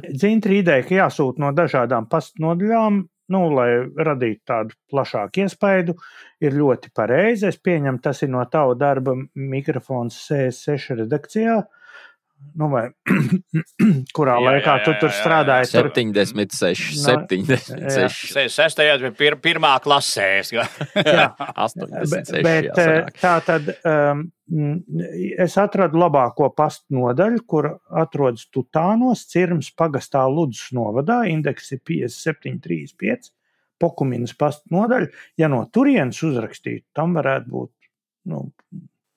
Dzintri ideja, ka jāsūt no dažādām pastnodaļām nu, lai radītu tādu plašāku iespaidu, ir ļoti pareizi. Es pieņemu, tas ir no tava darba mikrofons CS6 redakcijā. Nu, vai, kurā Jā, laikā jā, tu jā, tur jā, jā. strādāji? Tur, 76, No, 76, 66. bija pir pirmā klasē. jā, 86. Bet jāsanāk. tā tad um, es atradu labāko pastu nodaļu, kur atrodas Tutānos, Cirmas pagastā Ludus novadā, indeks ir 5735, Pokuminas pastu nodaļa. Ja no turienes uzrakstītu, tam varētu būt. Nu,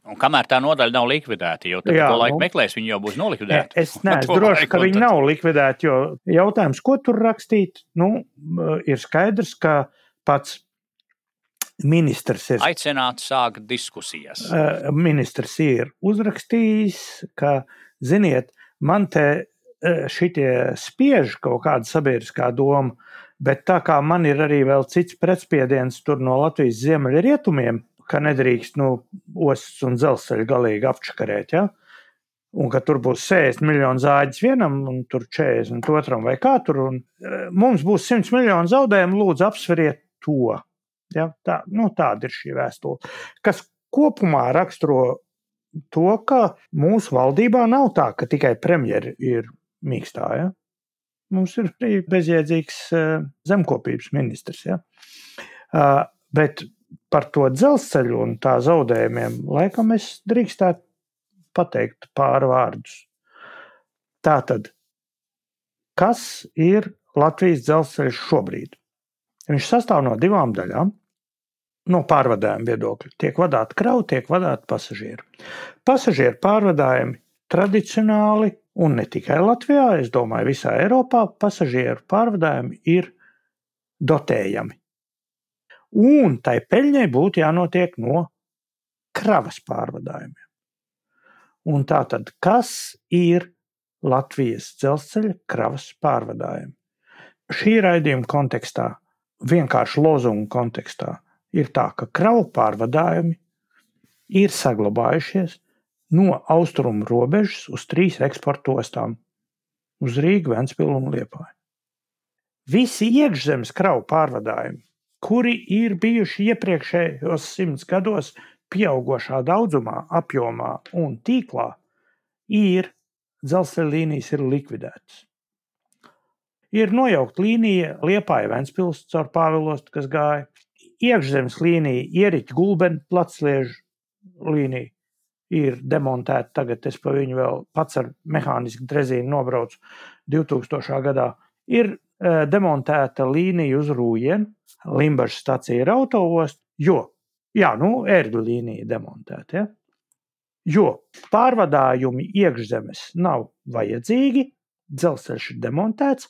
Un kamēr tā nodaļa nav likvidēta, to laiku nu. meklēs, viņi jau būs nolikvidēti. es neesmu drošs, ka viņi tad- nav likvidēti, jo jautājums, ko tur rakstīt, nu, ir skaidrs, ka pats ministrs ir Aicināt sākt diskusijas. Eh, ministrs ir uzrakstījis, ka, ziniet, man te eh, šitie spiež kaut kāda sabiedriskā doma, bet tā kā man ir arī vēl cits pretspiediens tur no Latvijas ziemeļrietumiem, ka nedrīkst nu, ostas un dzelzceļa galīgi apčakarēt, ja? un ka tur būs 60 miljonu zāģis vienam un tur 40 otram vai kā tur, un eh, mums būs 100 miljonu zaudējumu, lūdzu apsveriet to. Ja? Tā, nu, tāda ir šī vēstule kas kopumā raksturo to, ka mūsu valdībā nav tā, ka tikai premjeri ir mīkstā. Ja? Mums ir arī bezjēdzīgs eh, zemkopības ministrs. Ja? Bet par to dzelzceļu un tā zaudējumiem laikam es drīkstētu pateikt pāris vārdus. Tātad, kas ir Latvijas dzelzceļš šobrīd? Viņš sastāv no divām daļām no pārvadājuma viedokļa. Tiek vadāta krauja, tiek vadāta pasažieri. Pasažieru pārvadājumi tradicionāli, un ne tikai Latvijā, es domāju, visā Eiropā, pasažieru pārvadājumi ir dotējami. Un tai peļņai būtu jānotiek no kravas pārvadājumiem. Un tā tad, kas ir Latvijas dzelzceļa kravas pārvadājumi? Šī raidījuma kontekstā, vienkārši lozungu kontekstā, ir tā, ka kravu pārvadājumi ir saglabājušies no austrumu robežas uz trīs eksporta ostām - uz Rīgu, Ventspilu un Liepāju. Visi iekšzemes kravu pārvadājumi, kuri ir bijuši iepriekšējos simts gados pieaugušā daudzumā, apjomā un tīklā, ir dzelzceļa līnijas ir likvidētas. Ir nojaukta līnija Liepāja Ventspils caur Pāvilostu, kas gāja. Iekšzemes līnija, Ieriķa Gulbena, Platsliežu līnija ir demontēta. Tagad es pa viņu vēl pats ar mehānisku drezīnu nobraucu 2000. gadā. Ir demontēta līnija uz Rūjienu, Limbaģa stacija ir autoost, jo, jā, nu, ērgļu līnija demontēta. Ja? Jo pārvadājumi iekšzemes nav vajadzīgi, dzelzceļš ir demontēts.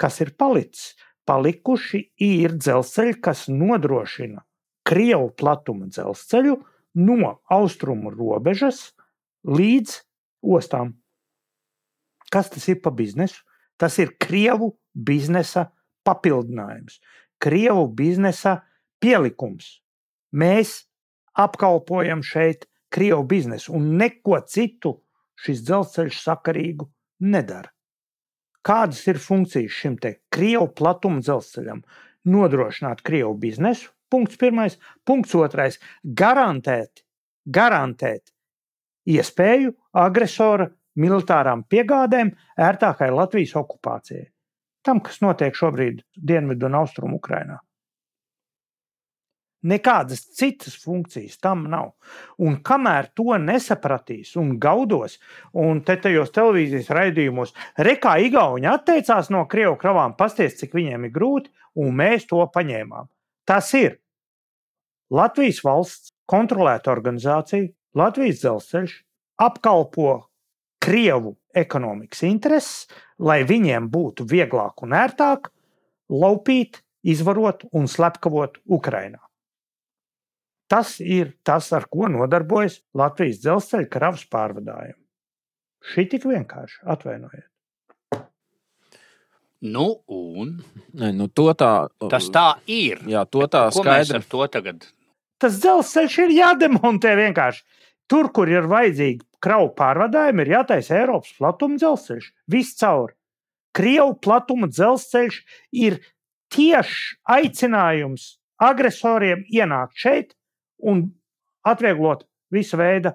Kas ir palicis? Palikuši ir dzelzceļi, kas nodrošina Krievu platuma dzelzceļu no austrumu robežas līdz ostām. Kas tas ir pa biznesu? Tas ir Krievu biznesa papildinājums, Krievu biznesa pielikums. Mēs apkalpojam šeit Krievu biznesu un neko citu šis dzelzceļš sakarīgu nedara. Kādas ir funkcijas šim te Krievu platuma dzelzceļam? Nodrošināt Krievu biznesu, punkts pirmais, punkts otrais - garantēt, garantēt iespēju agresora militārām piegādēm ērtākai Latvijas okupācijai. Tam, kas notiek šobrīd Dienvidu un Austrumu Ukrainā. Nekādas citas funkcijas tam nav. Un kamēr to nesapratīs un gaudos, un te tajos televīzijas raidījumos, rekā Igauni atteicās no Krievu kravām, pasties, cik viņiem ir grūti, un mēs to paņēmām. Tas ir Latvijas valsts kontrolēta organizācija, Latvijas dzelzceļš apkalpo Krievu ekonomikas intereses, lai viņiem būtu vieglāk un ērtāk laupīt, izvarot un slepkavot Ukrainā. Tas ir tas, ar ko nodarbojas Latvijas dzelzceļa kravas pārvadājumi. Šī tik vienkārši atvainojiet. Nu, un Nē, nu, to tā, tas tā ir. jā, to tā Ko skaidri. to tagad? Tas dzelzceļš ir jādemontē vienkārši. Tur, kur ir vajadzīgi kravu pārvadājumi, ir jātaisa Eiropas platuma dzelzceļš. Viss caur. Krievu platuma dzelzceļš ir tiešs aicinājums agresoriem ienākt šeit un atvieglot visu veidu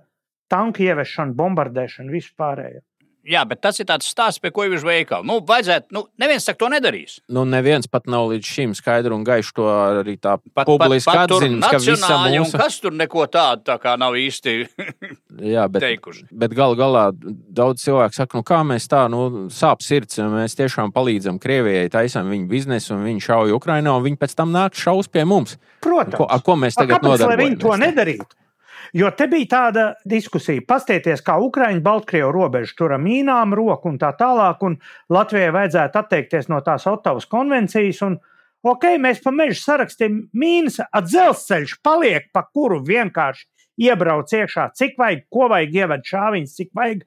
tanku ieviešanu, bombardēšanu, visu pārējo. Jā, bet tas ir tāds stāsts, pie ko jau ir veikali. Nu, vajadzētu, nu, neviens saka, to nedarīs. Nu, neviens pat nav līdz šim skaidru un gaišu to arī tā publiski atzīst, ka visa mūsu... Kas tur neko tādu tā kā nav īsti Jā, bet, teikuši. Bet galu galā daudz cilvēku saka, nu kā mēs tā, nu, sāp sirds, mēs tiešām palīdzam Krievijai, taisam viņu biznesu, un viņi šauj Ukrainā, un viņi pēc tam nāk šaus pie mums. Protams. Ko, ar ko mēs tagad nodarbojamies? Lai viņi to nedarītu. Jo te bija tāda diskusija, pastieties, kā Ukraiņa, Baltkrievu robeža tur ar mīnām, roku un tā tālāk, un Latvijai vajadzētu atteikties no tās Ottavas konvencijas. Un, ok, mēs pa mežu sarakstījām mīnas, at dzelzceļš paliek, pa kuru vienkārši iebrauc iekšā, cik vajag, ko vajag ievest šāviņus, cik vajag,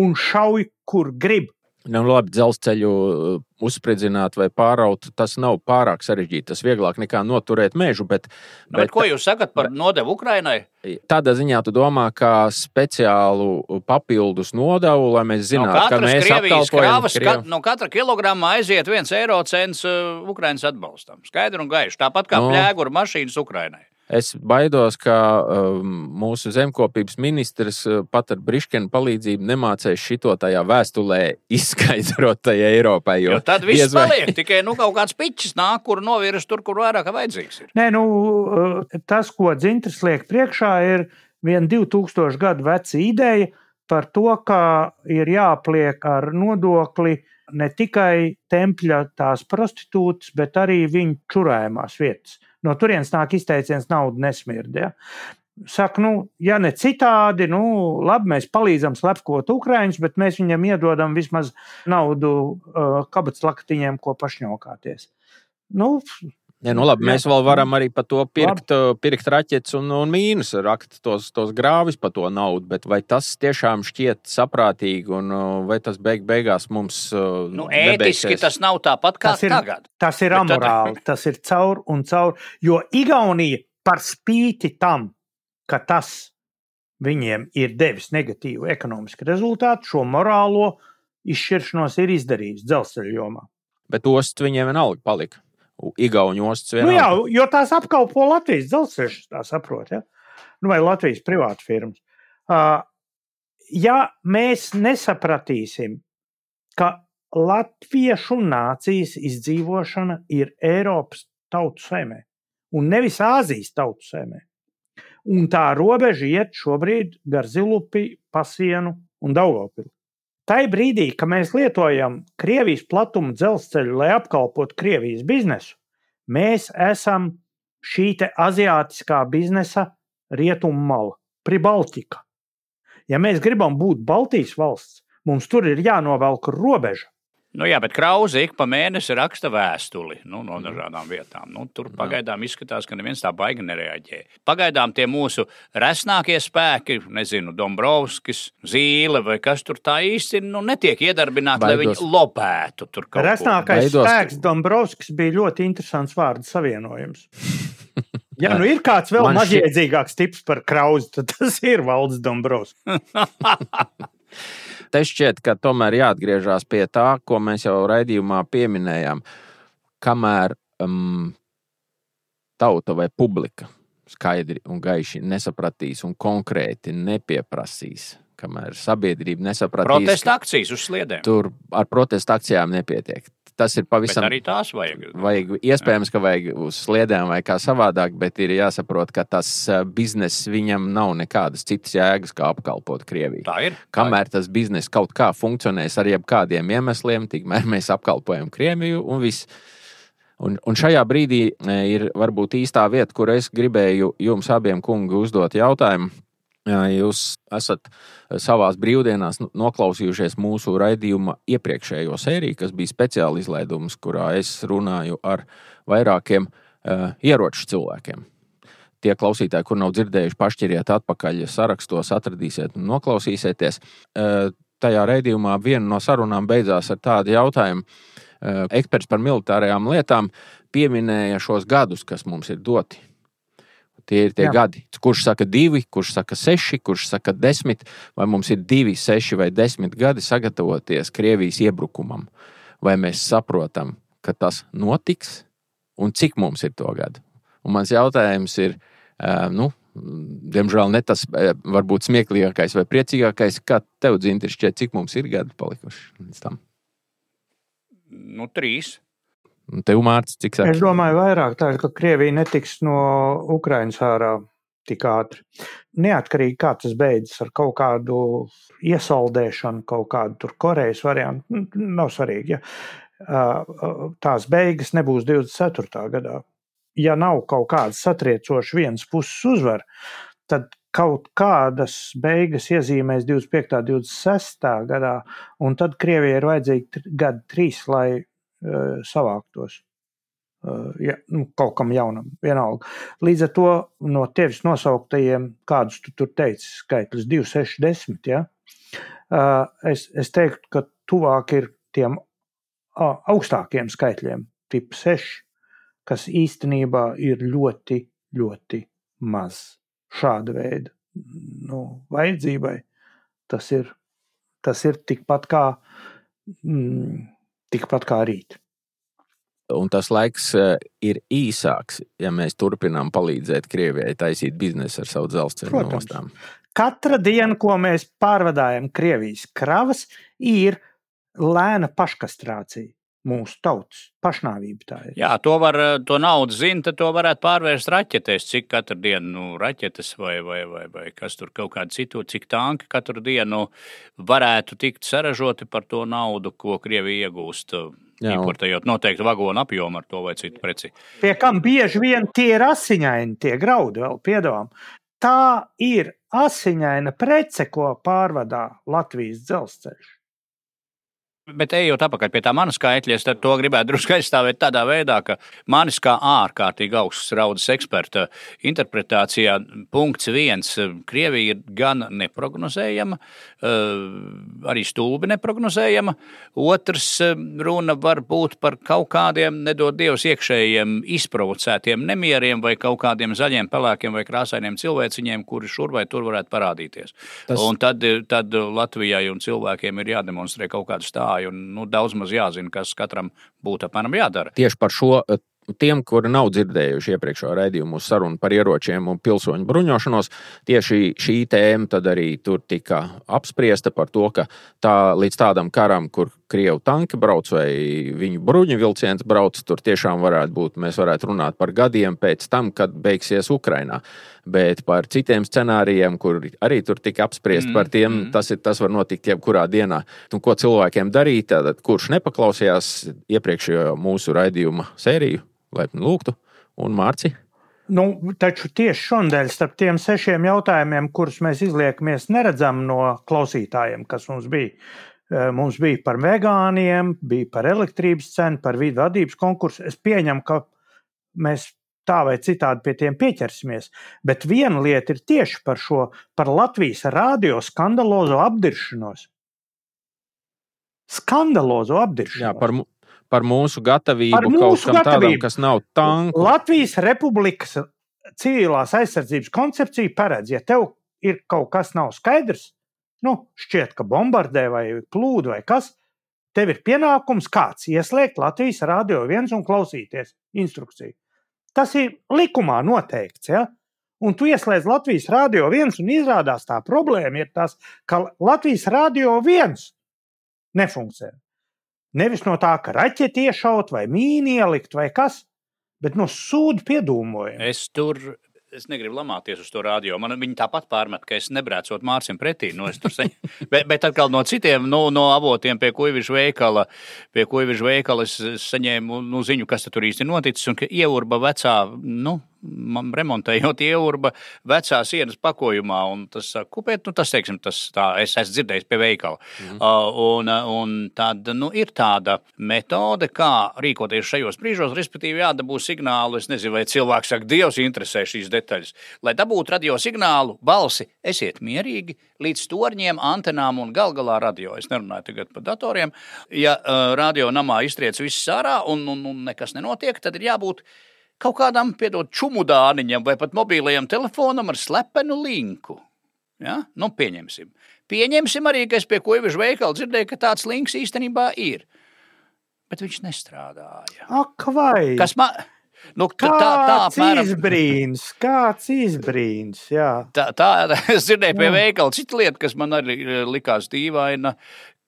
un šauj, kur grib. Nu, labi, dzelzceļu uh, uzspridzināt vai pāraut, tas nav pārāk sarežģīti. Tas vieglāk nekā noturēt mežu. Bet, nu, bet, bet ko jūs sakat par nodevu Ukrainai? Tādā ziņā tu domā, kā speciālu papildus nodevu, lai mēs zinātu, no ka mēs apkalpojam. Kriev... No katra kilograma aiziet viens eiro cents uh, Ukrainas atbalstam. Skaidri un gaiši. Tāpat kā no. pļēguru mašīnas Ukrainai. Es baidos, ka um, mūsu zemkopības ministrs uh, pat ar Briškenu palīdzību nemācīs šito tajā vēstulē izskaidrot tajā Eiropai. Jo, jo tad viss vai... paliek tikai nu, kaut kāds pičs nāk, kur novirs tur, kur vairāk vajadzīgs ir. Nē, nu, uh, tas, ko dzintrs liek priekšā, ir viena 2000 gadu veca ideja par to, ka ir jāpliek ar nodokli ne tikai tempļa tās prostitūtas, bet arī viņu čurājumās vietas. No turienes nāk izteiciens, nauda nesmird. Ja? Saka, nu, ja ne citādi, nu, labi, mēs palīdzam slepkot Ukrāņus, bet mēs viņam iedodam vismaz naudu uh, kabatas lakatiņiem, ko pašņokāties. Nu, Ja, nu labi, mēs vēl varam arī par to pirkt, labi. pirkt raķetes un, un mīnus, rakt tos, tos grāvis par to naudu. Bet vai tas tiešām šķiet saprātīgi un vai tas beig beigās mums. Nu, ētiski tas nav tāpat kā tas ir, tagad. Tas ir amorāli, tad... tas ir caur un caur. Jo Igaunija par spīti tam, ka tas viņiem ir devis negatīvu ekonomisku rezultātu, šo morālo izšķiršanos ir izdarījis dzelzceļa jomā. Bet osts viņiem vienalga palika. Igaunijas ostas vienā. Nu jā, jo tās apkalpo Latvijas dzelzceļš, tā saprot, ja? nu, vai Latvijas privāta firmas. Uh, ja mēs nesapratīsim, ka latviešu nācijas izdzīvošana ir Eiropas tautu saimē un nevis Āzijas tautu saimē, un tā robeža iet šobrīd gar Zilupi, Pasienu un Daugavpili. Tai brīdī, kad mēs lietojam Krievijas platuma dzelzceļu, lai apkalpotu Krievijas biznesu, mēs esam šī aziātiskā biznesa rietumu mala, Pribaltika. Ja mēs gribam būt Baltijas valsts, mums tur ir jānovelk robeža. Nu, jā, bet Krauze ik pa mēnesi raksta vēstuli nu, no dažādām vietām. Nu, tur pagaidām izskatās, ka neviens tā baigi nereaģē. Pagaidām tie mūsu resnākie spēki, nezinu, Dombrovskis, Zīle vai kas tur tā īsti nu, netiek iedarbināti, lai viņi lopētu tur kaut ko. Resnākais Baidos. spēks Dombrovskis bija ļoti interesants vārdu savienojums. Ja nu ir kāds vēl maziedzīgāks šķiet... tips par krauzi, tad tas ir Valdis Dombrovskis. Te šķiet, ka tomēr jāatgriežas pie tā, ko mēs jau raidījumā pieminējām. Kamēr um, tauta vai publika skaidri un gaiši nesapratīs un konkrēti nepieprasīs, kamēr sabiedrība nesapratīs. Protesta akcijas uz sliedēm. Tur ar protesta akcijām nepietiek tas ir pavisam. Bet arī tās vajag. vajag iespējams, ka vajag uz sliedēm vai kā savādāk, bet ir jāsaprot, ka tas bizness viņam nav nekādas citas jēgas, kā apkalpot Krieviju. Tā ir. Kamēr tā ir. tas bizness kaut kā funkcionēs ar jebkādiem iemesliem, tikmēr mēs apkalpojam Krieviju un viss. Un, un šajā brīdī ir varbūt īstā vieta, kur es gribēju jums abiem kungi uzdot jautājumu. Jūs esat savā brīvdienās noklausījušies mūsu raidījuma iepriekšējo sēriju, kas bija speciāla izlaidums, kurā es runāju ar vairākiem uh, ieroču cilvēkiem. Tie klausītāji, kur nav dzirdējuši, pašķiriet atpakaļ sarakstos, atradīsiet un noklausīsieties. Uh, tajā raidījumā viena no sarunām beidzās ar tādu jautājumu. Uh, eksperts par militārajām lietām pieminēja šos gadus, kas mums ir doti Tie ir tie Jā. gadi. Kurš saka divi, kurš saka seši, kurš saka desmit, vai mums ir divi, seši vai desmit gadi sagatavoties Krievijas iebrukumam. Vai mēs saprotam, ka tas notiks, un cik mums ir to gadu. Un mans jautājums ir, nu, diemžēl ne tas varbūt smieklīgākais vai priecīgākais, kā tev dzintri šķiet, cik mums ir gadi palikuši līdz tam? Nu, trīs. Un tev, Mārcis, cik saka? Es domāju, vairāk tā, ka Krievija netiks no Ukrainas ārā tik ātri. Neatkarīgi kā tas beidzas ar kaut kādu iesaldēšanu, kaut kādu tur Korejas variantu, nav svarīgi. Ja. Tās beigas nebūs 24. gadā. Ja nav kaut kāda satriecoša vienas puses uzvara, tad kaut kādas beigas iezīmēs 25. un 26. gadā, un tad Krievijai ir vajadzīgi gadi trīs, lai savāktos. Ja, nu, kaut kam jaunam, vienalga. Līdz ar to no tevis nosauktajiem, kādus tu tur teici, skaitlis 2, 6, 10. Ja? Es, es teiktu, ka tuvāk ir tiem augstākiem skaitļiem, tip 6, kas īstenībā ir ļoti, ļoti maz šāda veida nu, vajadzībai. Tas ir, tas ir tikpat kā, mm, tikpat kā rīt. Un tas laiks eh, ir īsāks, ja mēs turpinām palīdzēt Krievijai taisīt biznesu ar savu dzelzceļa ostām. Katra diena, ko mēs pārvadājam Krievijas kravas, ir lēna paškastrācija mūsu tautas pašnāvība. Tā ir. Jā, to, var, to naudu zina, tad to varētu pārvērst raķetēs. Cik katru dienu nu, raķetes vai, vai, vai, vai kas tur kaut kāda citu, cik tanki katru dienu varētu tikt saražoti par to naudu, ko Krievija iegūst. Jā, importējot noteiktu vagonu apjomu ar to vai citu preci. Pie kam bieži vien tie ir asiņaini, tie graudi vēl piedāvām. Tā ir asiņaina prece, ko pārvadā Latvijas dzelzceļš. Bet ejot atpakaļ pie tā manas skaitļa, es to gribētu drusku aizstāvēt tādā veidā, ka manis kā ārkārtīgi augsts raudas eksperta interpretācijā punkts viens - Krievija ir gan neprognozējama, eh, arī stulbi neprognozējama. Otrs eh, runa var būt par kaut kādiem, nedod Dievs, iekšējiem izprovocētiem nemieriem vai kaut kādiem zaļiem, pelēkiem vai krāsainiem cilvēciņiem, kuri šur vai tur varētu parādīties. Tas... Un tad, tad Latvijai un cilvēkiem ir jādemonstrē kaut kāda stāja strādāju, un nu, daudz maz jāzina, kas katram būtu apmēram jādara. Tieši par šo tiem, kuri nav dzirdējuši iepriekšējo raidījumu sarunu par ieročiem un pilsoņu bruņošanos, tieši šī tēma arī tur tika apspriesta par to, ka tā, līdz tādam karam, kur krievu tanki brauc vai viņu bruņu vilciens brauc, tur tiešām varētu būt, mēs varētu runāt par gadiem pēc tam, kad beigsies Ukrainā. Bet par citiem scenārijiem, kur arī tur tika apspriest mm, par tiem, mm. tas, ir, tas var notikt jebkurā dienā. Un ko cilvēkiem darīt, tad kurš nepaklausījās iepriekšējo mūsu raidījuma sēriju, laipni lūgtu, un Mārci. Nu, taču tieši šodien, starp tiem sešiem jautājumiem, kurus mēs izliekamies, neredzam no klausītājiem, kas mums bija. Eh, mums bija par vegāniem, bija par elektrības cenu, par vidu vadības konkursu. Es pieņemu, ka mēs tā vai citādi pie tiem pieķersimies. Bet viena lieta ir tieši par šo, par Latvijas radio skandalozo apdiršanos. Skandalozo apdiršanos. Jā, par, par mūsu gatavību par mūsu kaut kam gatavību. tādam, kas nav tanku. Latvijas Republikas civilās aizsardzības koncepcija paredz, ja tev ir kaut kas nav skaidrs, nu, šķiet, ka bombardē vai plūdu vai kas, tev ir pienākums kāds ieslēgt Latvijas radio viens un klausīties instrukciju. Tas ir likumā noteikts. Ja? Un tu ieslēdz Latvijas radio viens, un izrādās tā problēma ir tas, ka Latvijas radio viens nefunkcionē. Nevis no tā, ka raķeti iešaut vai mīni ielikt vai kas, bet no sūdu piedūmojuma. Es tur es negribu lamāties uz to rādio. Man viņi tāpat pārmet, ka es nebrēcot Mārcis pretī. Nu, saņ... bet, bet atkal no citiem nu, no avotiem, pie kuģiša veikala, pie kuģiša veikala es saņēmu nu, ziņu, kas tur īsti noticis un ka ieurba vecā. Nu, remontējot ieurba vecā sienas pakojumā. Tas, kupēt, nu, tas, teiksim, tas tā, es esmu dzirdējis pie veikala. Mm. Uh, un, un tad nu, ir tāda metode, kā rīkoties šajos brīžos, respektīvi jādabū signālu. Es nezinu, vai cilvēks saka, Dievs interesē šīs detaļas. Lai dabūtu radio signālu, balsi, esiet mierīgi līdz torņiem, antenām un gal galā radio. Es nerunāju tagad par datoriem. Ja uh, radio namā iztriec viss ārā un, un, un nekas nenotiek, tad ir jābūt kaut kādam, piedod, čumudāniņam vai pat mobilajam telefonam ar slepenu linku. Ja? Nu, pieņemsim. pieņemsim arī, ka es pie koivižu veikala dzirdēju, ka tāds links īstenībā ir. Bet viņš nestrādāja. Ak, vai? Kas man, Nu, tā, tā, tā, apmēram, izbrīns, kāds izbrīns, jā. tā, tā es dzirdēju pie veikala. Cita lieta, kas man arī eh, likās dīvaina,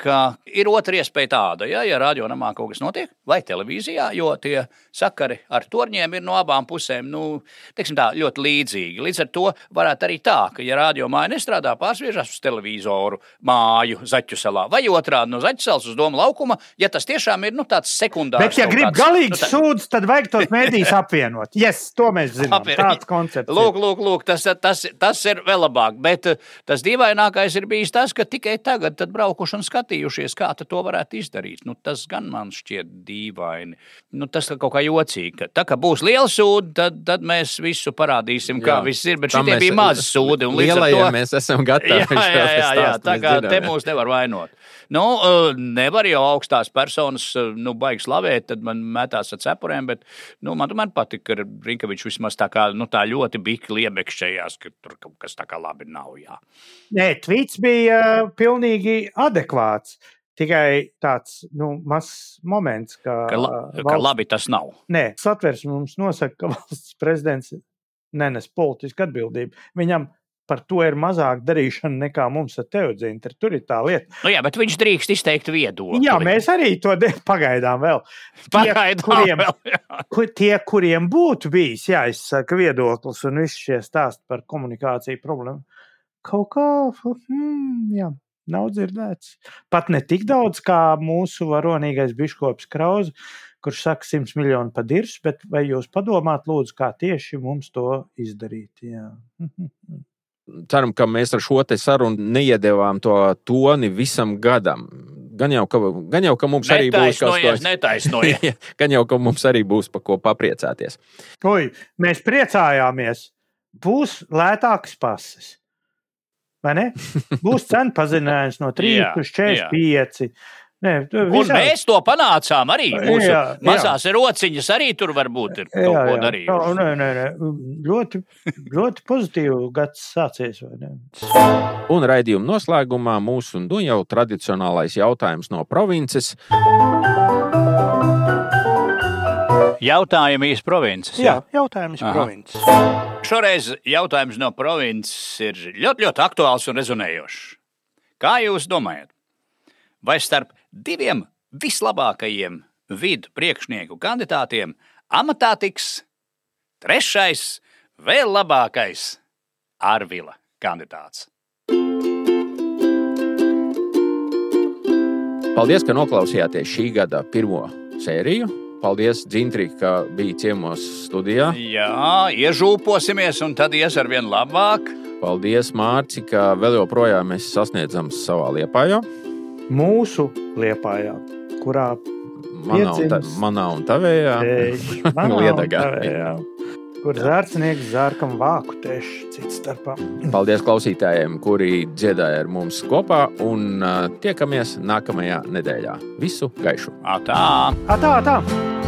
ka ir otra iespēja tāda, ja, ja radionamā kaut kas notiek, vai televīzijā, jo tie sakari ar torņiem ir no abām pusēm nu, tā, ļoti līdzīgi. Līdz ar to varētu arī tā, ka, ja radiomāja nestrādā, pārsviežas uz televizoru māju Zaķu salā, vai otrādi no Zaķu salas uz Doma laukuma, ja tas tiešām ir nu, tāds sekundārs. Bet, ja grib kāds- galīgi nu, tā- sūdz, tad vajag tos mēdījus apvienot. Yes, to mēs zinām. Apvienot. Tāds koncepts. Lūk, lūk, lūk tas, tas, tas ir vēl labāk. Bet tas dīvainākais ir bijis tas, ka tikai tagad braukuši un skatījušies, kā tad to varētu izdarīt. Nu, tas gan man šķiet dīvaini. Nu, tas kaut kā jocīgi. ka Tā kā būs liela sūda, tad, tad mēs visu parādīsim, kā Jā. viss ir. Bet mēs- bija līdz ar Lielajiem to- mēs esam gatavi. Jā, jā, jā, jā. tā kā te mūs nevar vainot. Nu, eh, nevar jau augstās personas, eh, nu, baigi slavēt, tad man metās ar cepurēm, bet, nu, man tomēr patīk, ka Rinkevičs vismaz tā kā, nu, tā ļoti biki liebekšķējās, ka tur kaut kas tā kā labi nav, jā. Nē, tvīts bija uh, pilnīgi adekvāts. Tikai tāds nu, mazs moments, ka, Ka, la, uh, ka labi tas nav. Nē, satversme mums nosaka, ka valsts prezidents nenes politisku atbildību. Viņam par to ir mazāk darīšana nekā mums ar tevi, Zinter. Tur ir tā lieta. Nu, jā, bet viņš drīkst izteikt viedokli. Jā, mēs arī to de- pagaidām vēl. pagaidām kuriem- vēl. Kur, tie, kuriem būtu bijis jāizsaka viedoklis un viss šie stāsti par komunikāciju problēmu, kaut kā hmm, jā, nav dzirdēts. Pat ne tik daudz kā mūsu varonīgais biškops Krauss, kurš saka 100 miljonu pa dirsu, bet vai jūs padomāt, lūdzu, kā tieši mums to izdarīt? Jā. ceram, ka mēs ar šo te sarunu neiedavām to toni visam gadam. Gan jau, ka, gan jau, ka mums arī būs kaut Netaisnojies, netaisnojies. Gan jau, ka mums arī būs par ko papriecāties. Oi, mēs priecājāmies. Būs lētākas pases. Vai ne? Būs cenu pazinājums no 3 Jā, līdz 45. Nē, Un mēs to panācām arī. Mūsu Jā, jā. mazās rociņas arī tur varbūt ir kaut ko darījušas. Nē, nē, nē. Ļoti, ļoti pozitīvi gads sācies. vai ne? Un raidījuma noslēgumā mūsu nu jau tradicionālais jautājums no provinces. Jautājumi iz provinces. Jā, jautājums Aha. provinces. Šoreiz jautājums no provinces ir ļoti, ļoti aktuāls un rezonējošs. Kā jūs domājat, vai starp diviem vislabākajiem vidu priekšnieku kandidātiem amatā tiks trešais, vēl labākais Arvila kandidāts? Paldies, ka noklausījāties šī gada pirmo sēriju. Paldies, Dzintri, ka bija ciemos studijā. Jā, iežūposimies, un tad ies ar vien labāk. Paldies, Mārci, ka vēl joprojām mēs sasniedzam savā liepājā. Mūsu liepājā, kurā Manā un, ta, manā un tavējā. tavējā, kur zārcinieks zārkam vāku tieši cits starpā. Paldies klausītājiem, kuri dziedāja ar mums kopā. Un uh, tiekamies nākamajā nedēļā. Visu gaišu! Atā! Atā, atā!